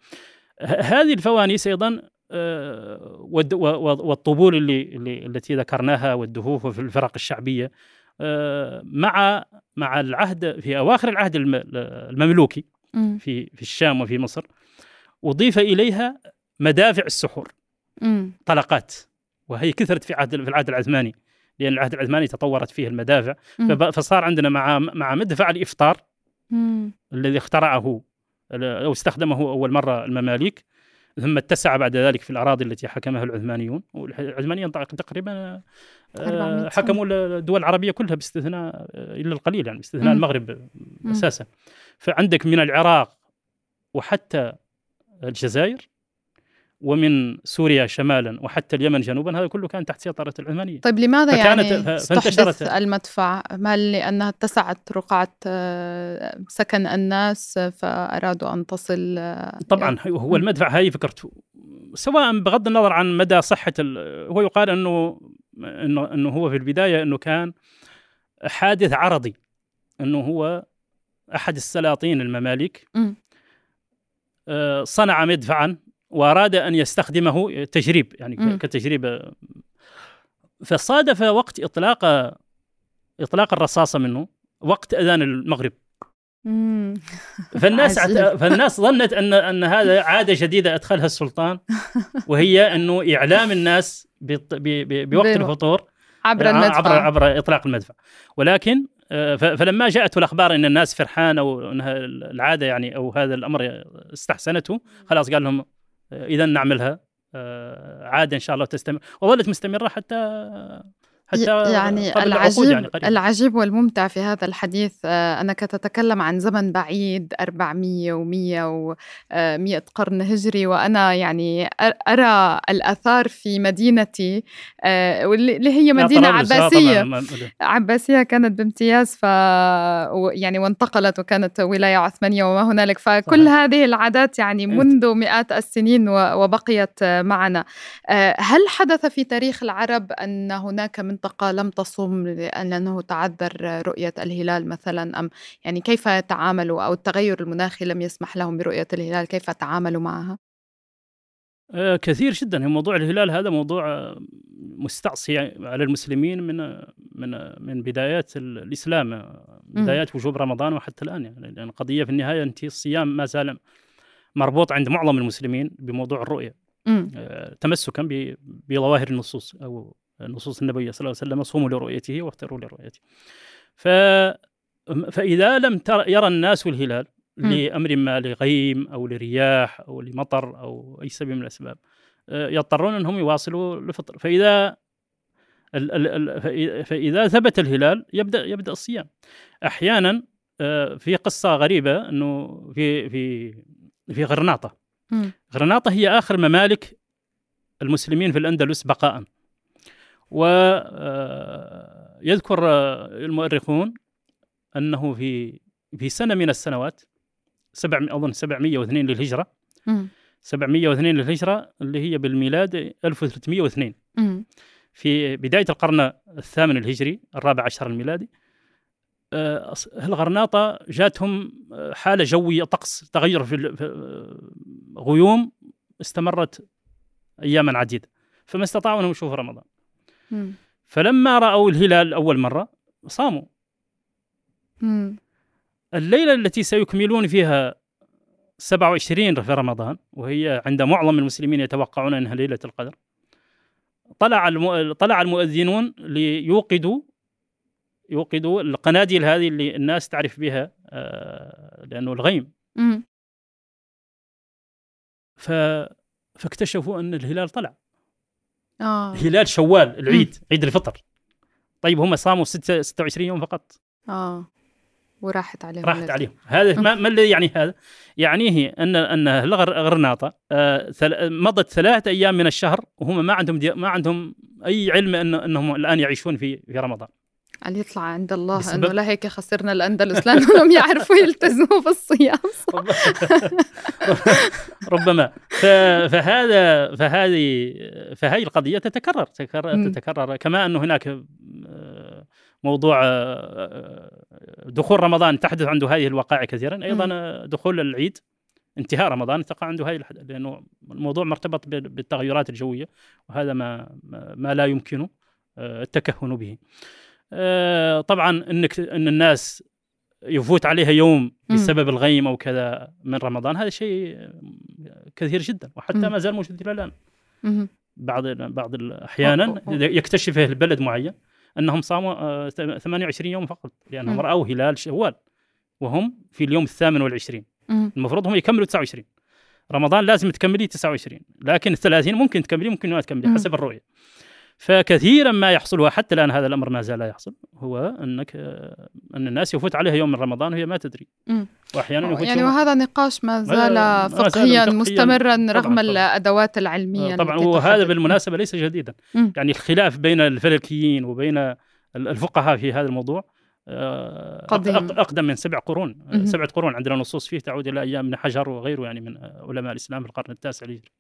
Speaker 1: هذه الفوانيس أيضا آه، والطبول اللي, اللي التي ذكرناها والدفوف في الفرق الشعبية مع مع العهد في أواخر العهد المملوكي في في الشام وفي مصر أضيف إليها مدافع السحور. مم. طلقات. وهي كثرت في عهد في العهد العثماني لأن العهد العثماني تطورت فيه المدافع. مم. فصار عندنا مع مع مدفع الإفطار مم. الذي اخترعه أو استخدمه أول مرة المماليك ثم اتسع بعد ذلك في الأراضي التي حكمها العثمانيون. والعثمانيين تقريبا آه، حكموا الدول العربية كلها باستثناء آه، إلا القليل يعني باستثناء المغرب أساسا. فعندك من العراق وحتى الجزائر ومن سوريا شمالا وحتى اليمن جنوبا هذا كله كان تحت سيطرة العثمانية
Speaker 2: طيب لماذا يعني استحدث المدفع؟ هل لأنها اتسعت رقعة آه، سكن الناس فأرادوا أن تصل
Speaker 1: آه، طبعا هو المدفع هذه فكرته. سواء بغض النظر عن مدى صحة هو يقال أنه أنه أنه هو في البداية أنه كان حادث عرضي أنه هو أحد السلاطين المماليك. صنع مدفعا وأراد أن يستخدمه تجريب يعني م. كتجريب. فصادف وقت إطلاق إطلاق الرصاصة منه وقت أذان المغرب. فالناس فالناس ظنت أن أن هذا عادة جديدة أدخلها السلطان وهي أنه إعلام الناس بوقت الفطور
Speaker 2: عبر المدفع.
Speaker 1: عبر عبر إطلاق المدفع. ولكن آه، فلما جاءته الأخبار إن الناس فرحان أو إنها العادة يعني أو هذا الأمر استحسنته خلاص قال لهم اذا نعملها آه، عادة إن شاء الله تستمر. وظلت مستمرة حتى
Speaker 2: حتى يعني العجيب يعني العجيب والممتع في هذا الحديث آه، أنك تتكلم عن زمن بعيد 400 و100 و100 قرن هجري وأنا يعني أرى الآثار في مدينتي آه، واللي هي مدينة عباسية. عباسية كانت بامتياز ف يعني وانتقلت وكانت ولاية عثمانية وما هنالك. فكل صحيح. هذه العادات يعني منذ مئات السنين وبقيت معنا. آه، هل حدث في تاريخ العرب أن هناك من منطقة لم تصم لأنه تعذر رؤية الهلال مثلا أم يعني كيف تعاملوا أو التغير المناخي لم يسمح لهم برؤية الهلال؟ كيف تعاملوا معها؟
Speaker 1: آه، كثير جدا. موضوع الهلال هذا موضوع مستعصي على المسلمين من من من بدايات الإسلام بدايات وجوب رمضان وحتى الآن يعني. لأن القضية في النهاية أنت الصيام ما زال مربوط عند معظم المسلمين بموضوع الرؤية آه، تمسكا بظواهر النصوص أو النصوص النبوية صلى الله عليه وسلم صوموا لرؤيته وافطروا لرؤيته. ف فإذا لم تر يرى الناس الهلال لأمر ما لغيم أو لرياح أو لمطر أو أي سبب من الأسباب آه، يضطرون أنهم يواصلوا الفطر فإذا فإذا ثبت الهلال يبدأ يبدأ الصيام. أحيانا آه، في قصة غريبة أنه في في في غرناطة. غرناطة هي آخر ممالك المسلمين في الأندلس بقاءً. و آه، المؤرخون أنه في في سنة من السنوات سبع أظن 702 للهجرة
Speaker 2: مم.
Speaker 1: 702 للهجرة اللي هي بالميلاد 1302
Speaker 2: مم.
Speaker 1: في بداية القرن الثامن الهجري الرابع عشر الميلادي آه، الغرناطه جاتهم آه، حالة جوية طقس تغير في آه، غيوم استمرت اياما عديدة فما استطاعوا أنهم يشوفوا رمضان
Speaker 2: مم.
Speaker 1: فلما رأوا الهلال أول مرة صاموا
Speaker 2: مم.
Speaker 1: الليلة التي سيكملون فيها 27 في رمضان وهي عند معظم المسلمين يتوقعون أنها ليلة القدر طلع الم... طلع المؤذنون ليوقدوا يوقدوا القناديل هذه اللي الناس تعرف بها آه، لأنه الغيم
Speaker 2: مم.
Speaker 1: ف... فاكتشفوا أن الهلال طلع
Speaker 2: آه.
Speaker 1: هلال شوال العيد عيد الفطر. طيب هم صاموا ستة 26 يوم فقط.
Speaker 2: آه. وراحت عليهم
Speaker 1: راحت. عليهم. هذا ما, ما الذي يعني هذا؟ يعنيه أن أن الغرناطه آه مضت ثلاثة أيام من الشهر وهم ما عندهم دي ما عندهم أي علم ان أنهم الآن يعيشون في في رمضان.
Speaker 2: قال يطلع عند الله
Speaker 1: بسبب-
Speaker 2: إنه لا هيك خسرنا الأندلس لانهم يعرفوا يلتزموا بالصيام
Speaker 1: ربما ف- فهذا فهذه فهذه القضية تتكرر تتكرر. تتكرر كما انه هناك آه، موضوع آه، دخول رمضان تحدث عنده هذه الوقائع كثيرا. آه، دخول العيد انتهاء رمضان تقع عنده هذه الحد... لأنه الموضوع مرتبط بال- بالتغيرات الجوية وهذا ما ما لا يمكن آه، التكهن به. آه، طبعا إنك إن الناس يفوت عليها يوم. بسبب الغيم أو كذا من رمضان هذا شيء كثير جدا وحتى. ما زال موجود إلى
Speaker 2: الآن.
Speaker 1: بعض بعض أحيانا
Speaker 2: أوه، أوه.
Speaker 1: يكتشف أهل بلد معين أنهم صاموا آه، 28 يوم فقط
Speaker 2: لأنهم.
Speaker 1: رأوا هلال شوال وهم في اليوم الثامن والعشرين. المفروض هم يكملوا 29 رمضان لازم تكملي 29 لكن ال 30 ممكن تكملي ممكن ما تكملي. حسب الرؤية فكثيرا ما يحصل وحتى الآن هذا الأمر ما زال يحصل هو أنك أن الناس يفوت عليها يوم من رمضان وهي ما تدري
Speaker 2: مم.
Speaker 1: واحيانا يفوت
Speaker 2: يعني وهذا نقاش ما زال فقهيا. مستمرا رغم
Speaker 1: طبعاً.
Speaker 2: الأدوات العلمية
Speaker 1: آه، طبعا وهذا. بالمناسبة ليس جديدا
Speaker 2: مم.
Speaker 1: يعني الخلاف بين الفلكيين وبين ال- الفقهاء في هذا الموضوع آه،
Speaker 2: قديم.
Speaker 1: أقدم من سبع قرون
Speaker 2: مهم.
Speaker 1: سبعة قرون عندنا نصوص فيه تعود إلى أيام ابن حجر وغيره يعني من آه، علماء الإسلام في القرن التاسع الهجري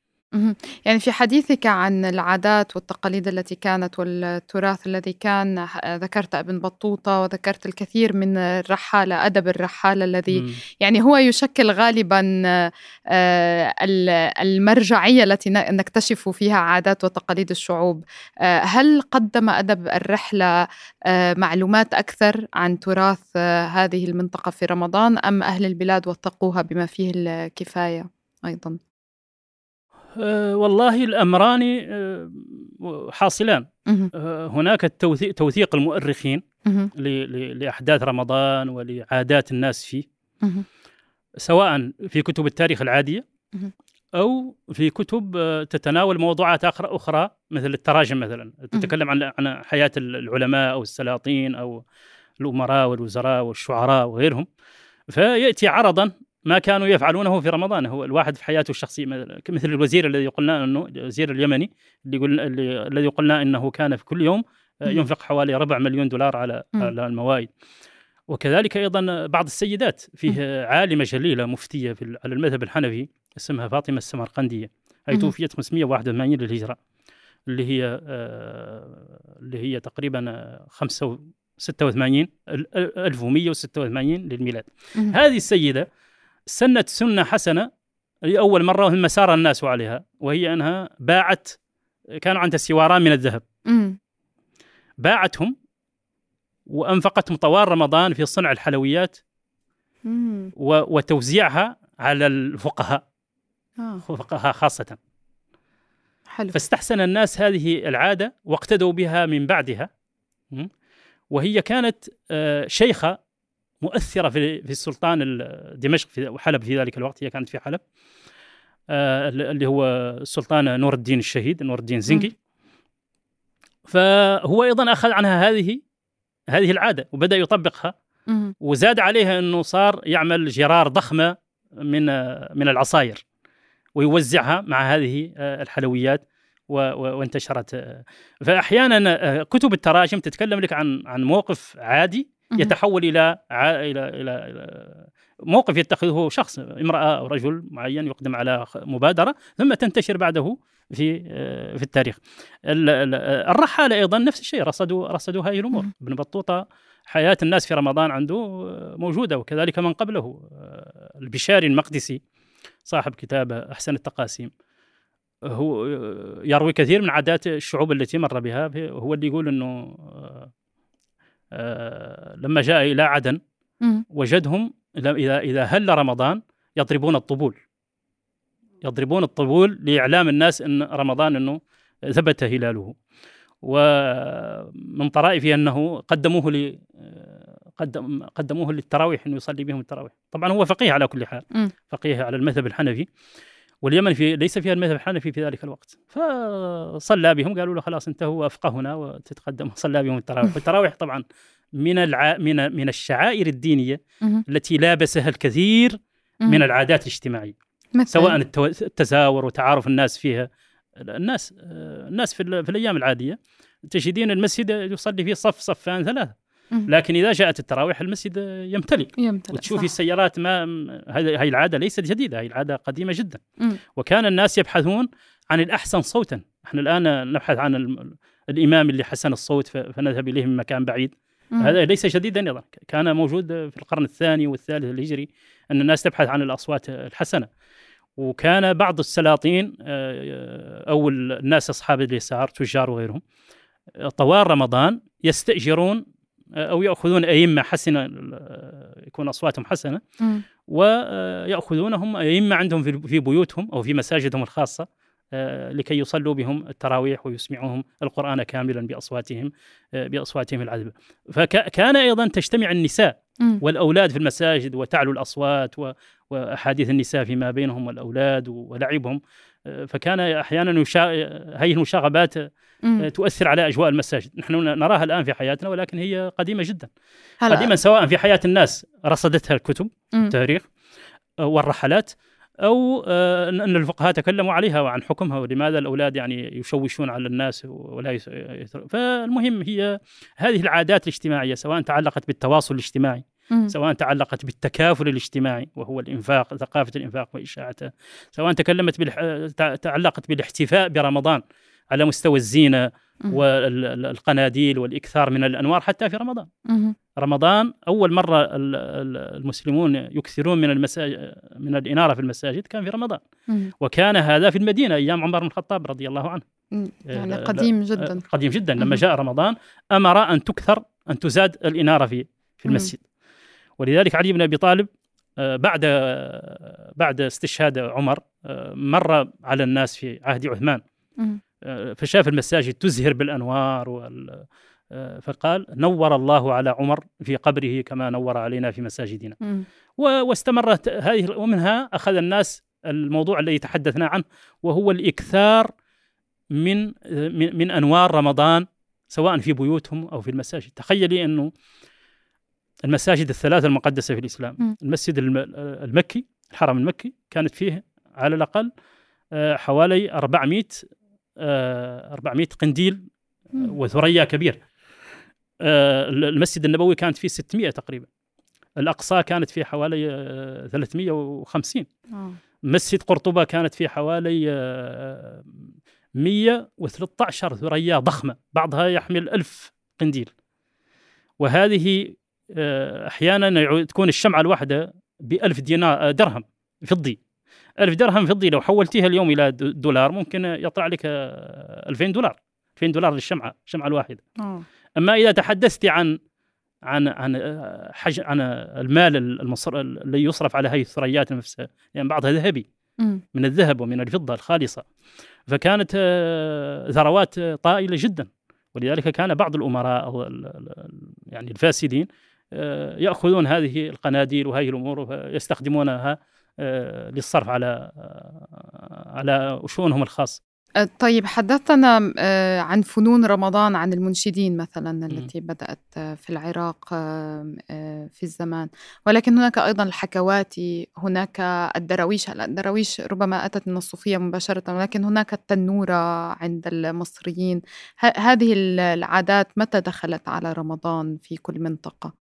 Speaker 2: يعني في حديثك عن العادات والتقاليد التي كانت والتراث الذي كان ح- ذكرت أبن بطوطة وذكرت الكثير من الرحالة أدب الرحالة الذي
Speaker 1: مم.
Speaker 2: يعني هو يشكل غالبا آه، ال- المرجعية التي ن- نكتشف فيها عادات وتقاليد الشعوب. آه، هل قدم أدب الرحلة آه، معلومات أكثر عن تراث آه، هذه المنطقة في رمضان أم أهل البلاد وثقوها بما فيه الكفاية أيضا؟
Speaker 1: والله الأمران آه، حاصلان. آه، هناك التوثيق توثيق المؤرخين
Speaker 2: مهم.
Speaker 1: ل- ل- لأحداث رمضان ولعادات الناس فيه. سواء في كتب التاريخ العادية
Speaker 2: مهم.
Speaker 1: أو في كتب آه، تتناول موضوعات أخرى أخرى مثل التراجم مثلا تتكلم عن عن حياة العلماء أو السلاطين أو الأمراء والوزراء والشعراء وغيرهم فيأتي عرضا ما كانوا يفعلونه في رمضان هو الواحد في حياته الشخصية مثل- الوزير الذي قلنا أنه الوزير اليمني اللي قلنا اللي- الذي قلنا إنه كان في كل يوم آه،. ينفق حوالي ربع مليون دولار على. على الموائد وكذلك أيضا بعض السيدات فيه عالمة جليلة مفتية في على المذهب الحنفي اسمها فاطمة السمرقندية هي. توفيت 581 للهجرة اللي هي آه، اللي هي تقريبا آه، 5 86 ال- ال- 1186 للميلاد. هذه السيدة سنت سنة حسنة لاول مرة ثم سار الناس عليها وهي أنها باعت كانوا عندها سواران من الذهب. باعتهم وأنفقتهم طوال رمضان في صنع الحلويات وتوزيعها على الفقهاء
Speaker 2: آه.
Speaker 1: فقهاء خاصة
Speaker 2: حلو
Speaker 1: فاستحسن الناس هذه العادة واقتدوا بها من بعدها? وهي كانت آه، شيخة مؤثرة في في السلطان ال- دمشق في وحلب في ذلك الوقت هي كانت في حلب. آه، اللي هو السلطان نور الدين الشهيد نور الدين زنكي. فهو أيضا أخذ عنها هذه هذه العادة وبدأ يطبقها. وزاد عليها إنه صار يعمل جرار ضخمة من من العصاير ويوزعها مع هذه الحلويات وانتشرت. فاحيانا كتب التراجم تتكلم لك عن عن موقف عادي يتحول إلى إلى إلى موقف يتخذه شخص امرأة أو رجل معين يقدم على مبادرة ثم تنتشر بعده في في التاريخ. الرحالة أيضا نفس الشيء رصدوا رصدوا هذه الأمور، ابن بطوطة حياة الناس في رمضان عنده موجودة وكذلك من قبله البشاري المقدسي صاحب كتاب أحسن التقاسيم. هو يروي كثير من عادات الشعوب التي مر بها هو اللي يقول إنه لما جاء إلى عدن وجدهم اذا اذا هل رمضان يضربون الطبول. يضربون الطبول لإعلام الناس إن رمضان إنه ثبت هلاله. ومن طرائفه أنه قدموه ل قدم قدموه للتراويح إنه يصلي بهم التراويح. طبعا هو فقيه على كل حال. فقيه على المذهب الحنفي. واليمن في ليس فيها المذهب الحنفي في ذلك الوقت. فصلى بهم قالوا له خلاص انت هو افقهنا وتتقدم. صلى بهم التراويح. والتراويح طبعا من الع... من من الشعائر الدينية التي لابسها الكثير من العادات الاجتماعية. سواء التزاور وتعارف الناس فيها. الناس الناس في, في الأيام العادية تجدين المسجد يصلي فيه صف صفان ثلاثة. لكن إذا جاءت التراويح المسجد يمتلئ. يمتلئ وتشوفي السيارات ما هذه العادة ليست جديدة هي العادة قديمة جدا. مم. وكان الناس يبحثون عن الأحسن صوتا. إحنا الآن نبحث عن الإمام اللي حسن الصوت فنذهب إليه من مكان بعيد. مم. هذا ليس جديدا أيضا. كان موجود في القرن الثاني والثالث الهجري أن الناس تبحث عن الأصوات الحسنة. وكان بعض السلاطين أو الناس أصحاب اليسار تجار وغيرهم طوال رمضان يستأجرون أو يأخذون أئمة حسنة يكون أصواتهم حسنة ويأخذونهم أئمة عندهم في بيوتهم أو في مساجدهم الخاصة آه، لكي يصلوا بهم التراويح ويسمعوهم القرآن كاملا بأصواتهم آه، بأصواتهم العذبة. فكان أيضا تجتمع النساء والأولاد في المساجد وتعلو الأصوات وأحاديث النساء فيما بينهم والأولاد ولعبهم. فكان أحيانا يشا... هذه المشاغبات تؤثر على أجواء المساجد. نحن نراها الآن في حياتنا ولكن هي قديمة جدا. هلا. قديما سواء في حياة الناس رصدتها الكتب التاريخ والرحلات أو آه، ان الفقهاء تكلموا عليها وعن حكمها ولماذا الأولاد يعني يشوشون على الناس ولا يسر فالمهم هي هذه العادات الاجتماعية سواء تعلقت بالتواصل الاجتماعي سواء تعلقت بالتكافل الاجتماعي وهو الإنفاق ثقافة الإنفاق وإشاعته. سواء تكلمت بالح... تعلقت بالاحتفاء برمضان على مستوى الزينة والقناديل والإكثار من الأنوار حتى في رمضان. رمضان أول مرة المسلمون يكثرون من المساجد من الإنارة في المساجد كان في رمضان. وكان هذا في المدينة أيام عمر بن الخطاب رضي الله عنه.
Speaker 2: يعني قديم جدا.
Speaker 1: قديم جدا. لما جاء رمضان أمر أن تكثر أن تزاد الإنارة في في المسجد. ولذلك علي بن أبي طالب آه، بعد بعد استشهاد عمر آه، مر على الناس في عهد عثمان. فشاف المساجد تزهر بالأنوار وال فقال نور الله على عمر في قبره كما نور علينا في مساجدنا. واستمرت هذه ومنها أخذ الناس الموضوع الذي تحدثنا عنه وهو الإكثار من من, من أنوار رمضان سواء في بيوتهم أو في المساجد. تخيلي أنه المساجد الثلاثة المقدسة في الإسلام. المسجد المكي الحرم المكي كانت فيه على الأقل آه، حوالي 400 400 آه، قنديل وثريا كبير. آه، المسجد النبوي كانت فيه 600 تقريبا. الأقصى كانت فيه حوالي 350 آه. مسجد قرطبة كانت فيه حوالي 113 ثريا ضخمة. بعضها يحمل ألف قنديل. وهذه أحيانا تكون الشمعة الواحدة بألف دينار درهم فضي. ألف درهم فضي لو حولتيها اليوم إلى دولار ممكن يطلع لك 2000 دولار 2000 دولار للشمعة الشمعة الواحدة. أوه. أما إذا تحدثت عن عن عن حج عن المال المصر الذي يصرف على هذه الثريات نفسها يعني بعضها ذهبي من الذهب ومن الفضة الخالصة. فكانت ثروات طائلة جدا. ولذلك كان بعض الأمراء أو يعني الفاسدين يأخذون هذه القناديل وهذه الأمور ويستخدمونها آه، للصرف على آه، على شؤونهم الخاصة
Speaker 2: أه، طيب حدثنا عن فنون رمضان عن المنشدين مثلا التي بدأت في العراق في الزمان. ولكن هناك أيضا الحكواتي هناك الدراويش الدراويش ربما أتت من الصوفية مباشرة ولكن هناك التنورة عند المصريين. هذه العادات متى دخلت على رمضان في كل منطقة؟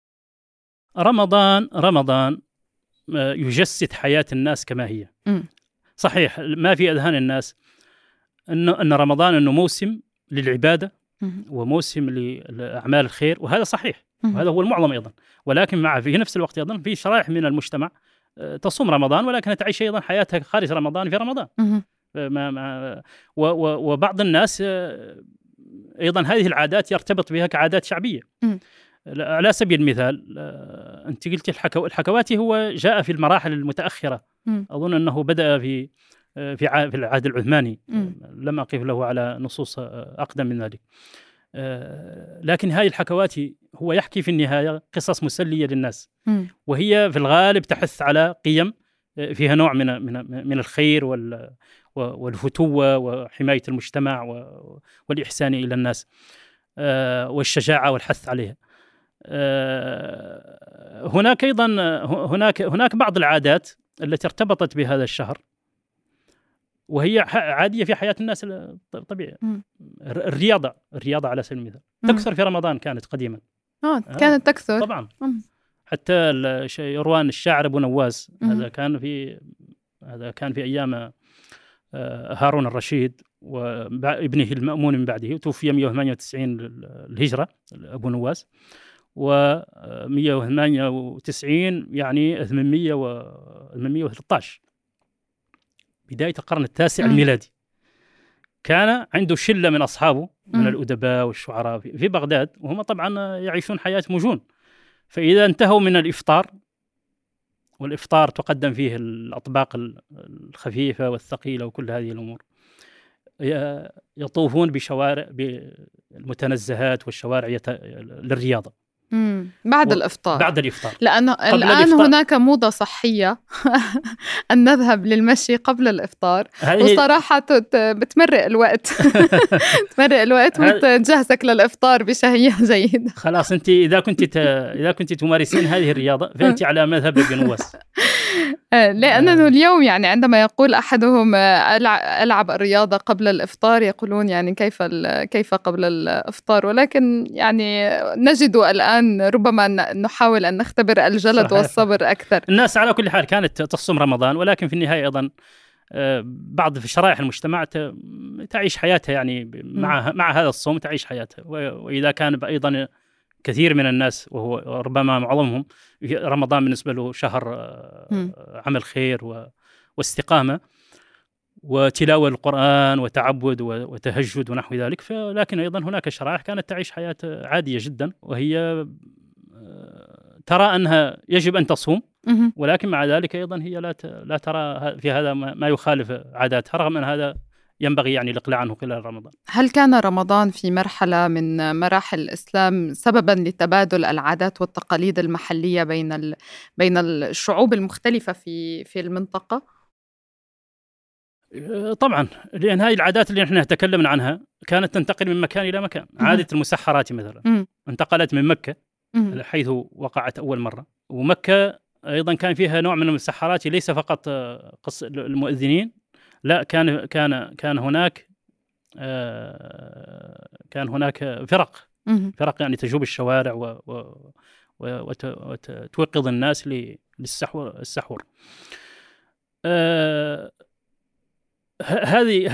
Speaker 1: رمضان رمضان يجسد حياة الناس كما هي. م. صحيح ما في أذهان الناس. انه إن رمضان إنه موسم للعبادة وموسم لأعمال الخير وهذا صحيح. وهذا هو المعظم أيضا. ولكن مع في نفس الوقت أيضا في شرائح من المجتمع آه، تصوم رمضان ولكن تعيش أيضا حياتها خارج رمضان في رمضان. آه، ما ما وبعض الناس آه، أيضا هذه العادات يرتبط بها كعادات شعبية. على سبيل المثال أنت قلت الحكو الحكواتي هو جاء في المراحل المتأخرة. أظن أنه بدأ في في في العهد العثماني. لم أقف له على نصوص أقدم من ذلك. آه، لكن هذه الحكواتي هو يحكي في النهاية قصص مسلية للناس. وهي في الغالب تحث على قيم آه، فيها نوع من من من الخير والفتوة وحماية المجتمع والإحسان إلى الناس آه، والشجاعة والحث عليها. هناك أيضا هناك هناك بعض العادات التي ارتبطت بهذا الشهر وهي عادية في حياة الناس الطبيعيه الرياضة الرياضة على سبيل المثال. تكثر في رمضان كانت قديما.
Speaker 2: آه كانت تكثر
Speaker 1: طبعا. مم. حتى يروان الشاعر أبو نواس. هذا كان في هذا كان في أيام آه، هارون الرشيد وابنه المأمون من بعده توفي 198 الهجرة أبو نواس و 198 يعني 800 و 813 بداية القرن التاسع الميلادي. كان عنده شلة من أصحابه من الأدباء والشعراء في بغداد وهم طبعا يعيشون حياة مجون. فإذا انتهوا من الإفطار والإفطار تقدم فيه الأطباق الخفيفة والثقيلة وكل هذه الأمور. يطوفون بشوارع بالمتنزهات والشوارع للرياضة.
Speaker 2: مم. بعد و... الإفطار.
Speaker 1: بعد الإفطار.
Speaker 2: لأنه الآن الإفطار. هناك موضة صحية أن نذهب للمشي قبل الإفطار. وصراحة بتمرق الوقت. تمرق الوقت وتجهزك للإفطار بشهية جيدة.
Speaker 1: خلاص أنت إذا كنت ت... إذا كنت تمارسين هذه الرياضة فأنت على مذهب ابن نواس
Speaker 2: آه، لأنه اليوم يعني عندما يقول أحدهم آه، ألعب الرياضة قبل الإفطار يقولون يعني كيف كيف قبل الإفطار؟ ولكن يعني نجد الآن الآن ربما نحاول أن نختبر الجلد صحيح. والصبر أكثر.
Speaker 1: الناس على كل حال كانت تصوم رمضان ولكن في النهاية أيضا آه، بعض في شرائح المجتمع تعيش حياتها يعني مع مع هذا الصوم تعيش حياتها. وإذا كان أيضا كثير من الناس وهو ربما معظمهم رمضان بالنسبة له شهر آه، عمل خير واستقامة. وتلاوة القرآن وتعبد وتهجد ونحو ذلك. لكن أيضا هناك شرائح كانت تعيش حياة عادية جدا وهي آه، ترى أنها يجب أن تصوم ولكن مع ذلك أيضا هي لا لا ترى في هذا ما يخالف عاداتها رغم أن هذا ينبغي يعني الإقلاع عنه خلال رمضان.
Speaker 2: هل كان رمضان في مرحلة من مراحل الإسلام سببا لتبادل العادات والتقاليد المحلية بين بين الشعوب المختلفة في في المنطقة؟
Speaker 1: طبعا لأن هذه العادات اللي إحنا تكلمنا عنها كانت تنتقل من مكان إلى مكان. عادة المسحرات مثلا. انتقلت من مكة حيث وقعت أول مرة. ومكة أيضا كان فيها نوع من المسحرات ليس فقط آه، قص المؤذنين لا كان كان كان هناك آه، كان هناك فرق. فرق يعني تجوب الشوارع وتوقظ الناس للسحور السحور. آه، هذه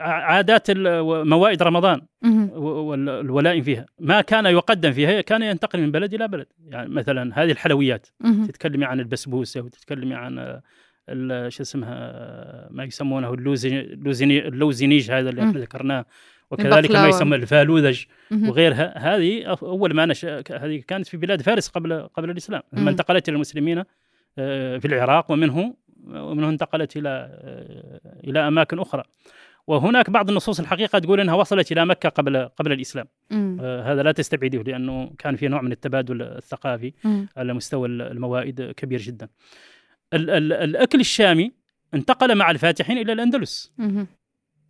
Speaker 1: عادات موائد رمضان والولائم فيها. ما كان يقدم فيها كان ينتقل من بلد إلى بلد. يعني مثلا هذه الحلويات. تتكلمي عن البسبوسة وتتكلمي عن شو اسمها ما يسمونه اللوزيني اللوزينيج هذا اللي إحنا ذكرناه. وكذلك ما يسمى الفالوذج وغيرها. هذه أول ما نشا هذه كانت في بلاد فارس قبل قبل الإسلام. ثم انتقلت إلى المسلمين آه، في العراق ومنه ومنه انتقلت إلى إلى أماكن أخرى وهناك بعض النصوص الحقيقة تقول إنها وصلت إلى مكة قبل قبل الإسلام آه هذا لا تستبعده لأنه كان في نوع من التبادل الثقافي مم. على مستوى الموائد كبير جدا ال ال الأكل الشامي انتقل مع الفاتحين إلى الأندلس مم.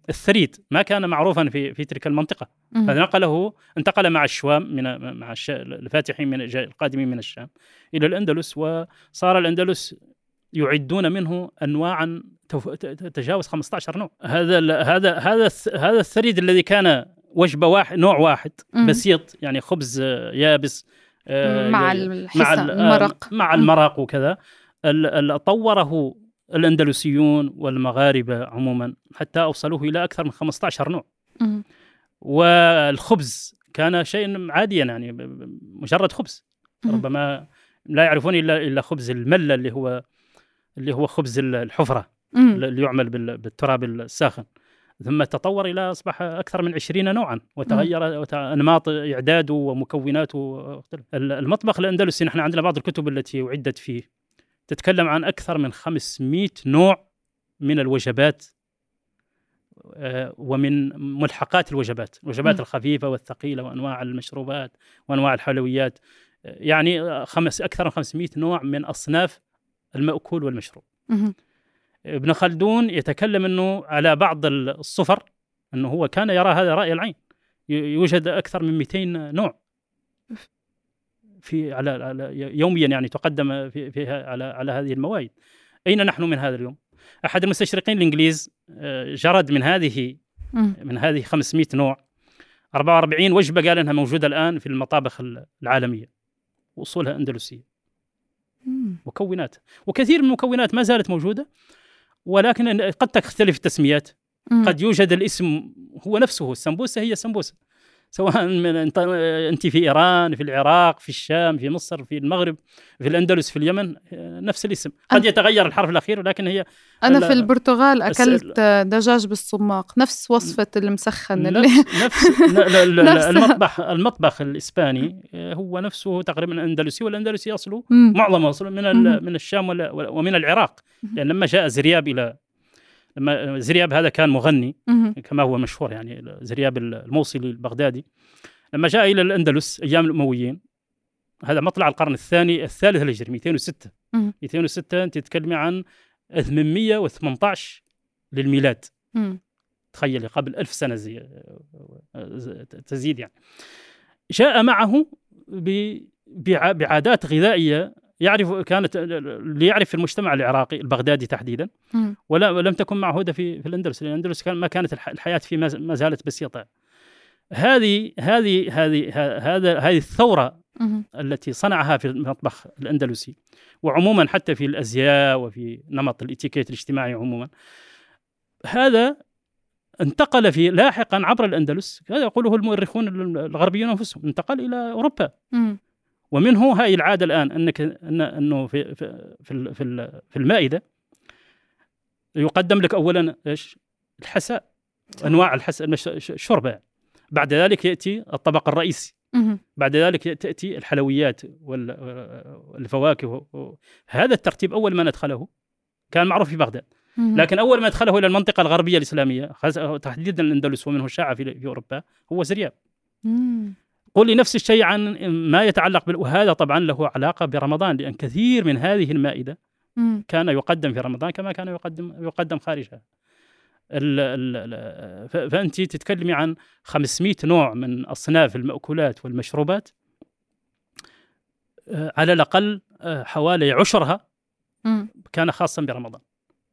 Speaker 1: الثريد ما كان معروفا في في تلك
Speaker 2: المنطقة.
Speaker 1: فنقله انتقل مع الشوام من مع الش- الفاتحين من القادمين من الشام إلى الأندلس وصار الأندلس يعدون منه انواعا تف- ت- ت- تجاوز 15 نوع هذا ال- هذا هذا هذا الثريد الذي كان وجبة واحد نوع واحد. بسيط يعني خبز آه، يابس آه،
Speaker 2: مع
Speaker 1: ي-
Speaker 2: الحسن
Speaker 1: ال- آه،
Speaker 2: المرق
Speaker 1: مع. المرق وكذا طوره الأندلسيون والمغاربة عموما حتى أوصلوه إلى أكثر من 15 نوع. والخبز كان شيء عاديا يعني مجرد خبز. ربما لا يعرفون إلا إلا خبز المله اللي هو اللي هو خبز ال- الحفرة
Speaker 2: مم.
Speaker 1: اللي يعمل بال- بالتراب الساخن ثم تطور إلى أصبح أكثر من 20 نوعا وتغير وت- أنماط إعداده ومكوناته المطبخ الأندلسي نحن عندنا بعض الكتب التي أعدت فيه تتكلم عن أكثر من 500 نوع من الوجبات آه، ومن ملحقات الوجبات الوجبات
Speaker 2: مم.
Speaker 1: الخفيفة والثقيلة وأنواع المشروبات وأنواع الحلويات يعني خمس أكثر من 500 نوع من أصناف المأكول والمشروب. ابن خلدون يتكلم إنه على بعض الصفر إنه هو كان يرى هذا رأي العين. يوجد أكثر من 200 نوع. في على, على يوميا يعني تقدم في فيها على على هذه الموائد. أين نحن من هذا اليوم؟ أحد المستشرقين الإنجليز آه، جرد من هذه. من هذه 500 نوع. 44 وجبة قال إنها موجودة الآن في المطابخ العالمية. واصولها
Speaker 2: أندلسية.
Speaker 1: مكونات. وكثير من المكونات ما زالت موجودة ولكن قد تختلف التسميات. قد يوجد الاسم هو نفسه السمبوسة هي سمبوسه سواء من انت أنت في إيران في العراق في الشام في مصر في المغرب في الأندلس في اليمن نفس الاسم قد يتغير الحرف الأخير ولكن هي لا-
Speaker 2: في البرتغال أكلت دجاج بالصماق نفس وصفة المسخن اللي
Speaker 1: نفس. المطبخ المطبخ الإسباني هو نفسه تقريبا أندلسي والأندلسي أصله
Speaker 2: مم.
Speaker 1: معظم اصله من من الشام ومن العراق. لأن لما جاء زرياب إلى لما زرياب هذا كان مغني. كما هو مشهور يعني زرياب الموصلي البغدادي لما جاء إلى الأندلس أيام الأمويين هذا مطلع القرن الثاني الثالث الهجري 206
Speaker 2: مم.
Speaker 1: 206 أنت تتكلمي عن 818 للميلاد. تخيلي قبل ألف سنة زي تزيد يعني جاء معه بعادات غذائية يعرف كانت اللي يعرف في المجتمع العراقي البغدادي تحديدا. ولا ولم تكن معهودة في في الأندلس لأن الأندلس كان ما كانت الح- الحياة فيه ما زالت بسيطة هذه هذه هذه هذا هذه الثورة
Speaker 2: مهم.
Speaker 1: التي صنعها في المطبخ الأندلسي وعموما حتى في الأزياء وفي نمط الاتيكيت الاجتماعي عموما هذا انتقل في لاحقا عبر الأندلس هذا يقوله المؤرخون الغربيون أنفسهم انتقل إلى أوروبا
Speaker 2: مم.
Speaker 1: ومنه هاي العادة الآن أنك أن أنه في في في في ال- في المائدة يقدم لك أولا إيش؟ الحساء أنواع الحساء الشوربة بعد ذلك يأتي الطبق الرئيسي. بعد ذلك تأتي الحلويات وال- والفواكه هذا الترتيب أول ما ندخله كان معروف في بغداد. لكن أول ما ادخله إلى المنطقة الغربية الإسلامية خاص- تحديدا الأندلس ومنه شاع في أوروبا هو زرياب
Speaker 2: مم.
Speaker 1: قل لي نفس الشيء عن ما يتعلق بال... وهذا طبعا له علاقة برمضان لأن كثير من هذه المائدة
Speaker 2: مم.
Speaker 1: كان يقدم في رمضان كما كان يقدم يقدم خارجها ال ال ال ف- فأنت تتكلمي عن 500 نوع من أصناف المأكولات والمشروبات آه، على الأقل آه، حوالي عشرها. كان خاصا برمضان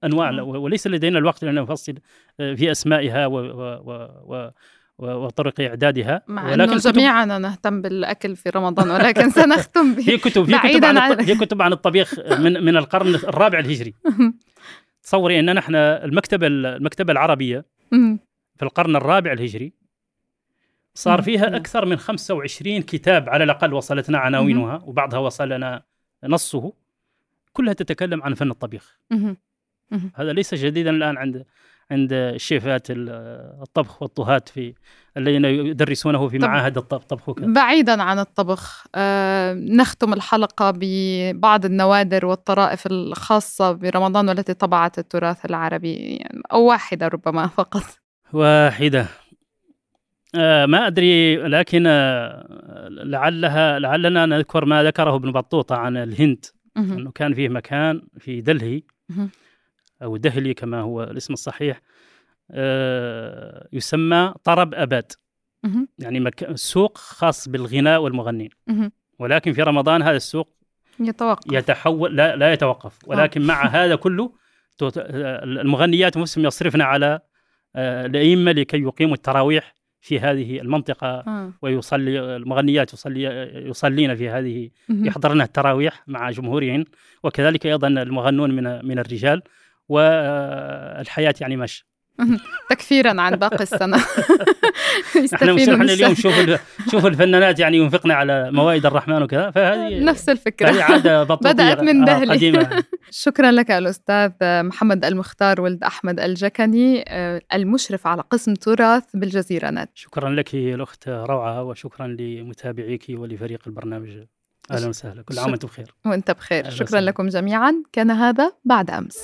Speaker 2: أنواع.
Speaker 1: وليس لدينا الوقت لأن نفصل آه، في أسمائها و و و و- وطرق إعدادها
Speaker 2: مع إنه
Speaker 1: كتب-
Speaker 2: جميعنا نهتم بالأكل في رمضان ولكن سنختم به
Speaker 1: هي كتب هي كتب عن الط- هي كتب عن الطبيخ من من القرن الرابع الهجري تصوري إن نحن المكتبه المكتبة العربية
Speaker 2: مم.
Speaker 1: في القرن الرابع الهجري صار. فيها. أكثر من 25 كتاب على الأقل وصلتنا عناوينها وبعضها وصلنا نصه كلها تتكلم عن فن الطبيخ. هذا ليس جديدا الآن عند عند الشيفات ال- الطبخ والطهاة في الذين يدرسونه في معاهد الط- الطبخ وكذا.
Speaker 2: بعيدا عن الطبخ آه، نختم الحلقة ببعض النوادر والطرائف الخاصة برمضان والتي طبعت التراث العربي يعني أو واحدة ربما فقط.
Speaker 1: واحدة. آه ما أدري لكن آه لعلها لعلنا نذكر ما ذكره ابن بطوطة عن الهند. أنه كان فيه مكان في دلهي. أو دهلي كما هو الاسم الصحيح آه، يسمى طرب أباد. يعني مك... سوق خاص بالغناء والمغنين. ولكن في رمضان هذا السوق
Speaker 2: يتوقف
Speaker 1: يتحول لا, لا يتوقف ولكن مع هذا كله آه، المغنيات المسلم يصرفن على آه، الأئمة لكي يقيموا التراويح في هذه المنطقة
Speaker 2: آه.
Speaker 1: ويصلي المغنيات يصلي يصلين في هذه. يحضرن التراويح مع جمهورهن وكذلك أيضا المغنون من من الرجال والحياة يعني ماشية.
Speaker 2: تكفيرا عن باقي السنة.
Speaker 1: إحنا مش إحنا اليوم. شوف شوف الفنانات يعني ينفقن على موائد الرحمن وكذا فهذه
Speaker 2: نفس الفكرة.
Speaker 1: هذه عادة
Speaker 2: بدأت من
Speaker 1: آه،
Speaker 2: دهلي.
Speaker 1: قديمة.
Speaker 2: شكرا لك الأستاذ محمد المختار ولد أحمد الجكني آه، المشرف على قسم تراث بالجزيرة نت.
Speaker 1: شكرا لك الأخت روعة وشكرا لمتابعيك ولفريق البرنامج. أهلا وسهلا. كل عام وأنتم بخير.
Speaker 2: وأنت بخير. شكرا
Speaker 1: وسهلا.
Speaker 2: لكم جميعا. كان هذا بعد أمس.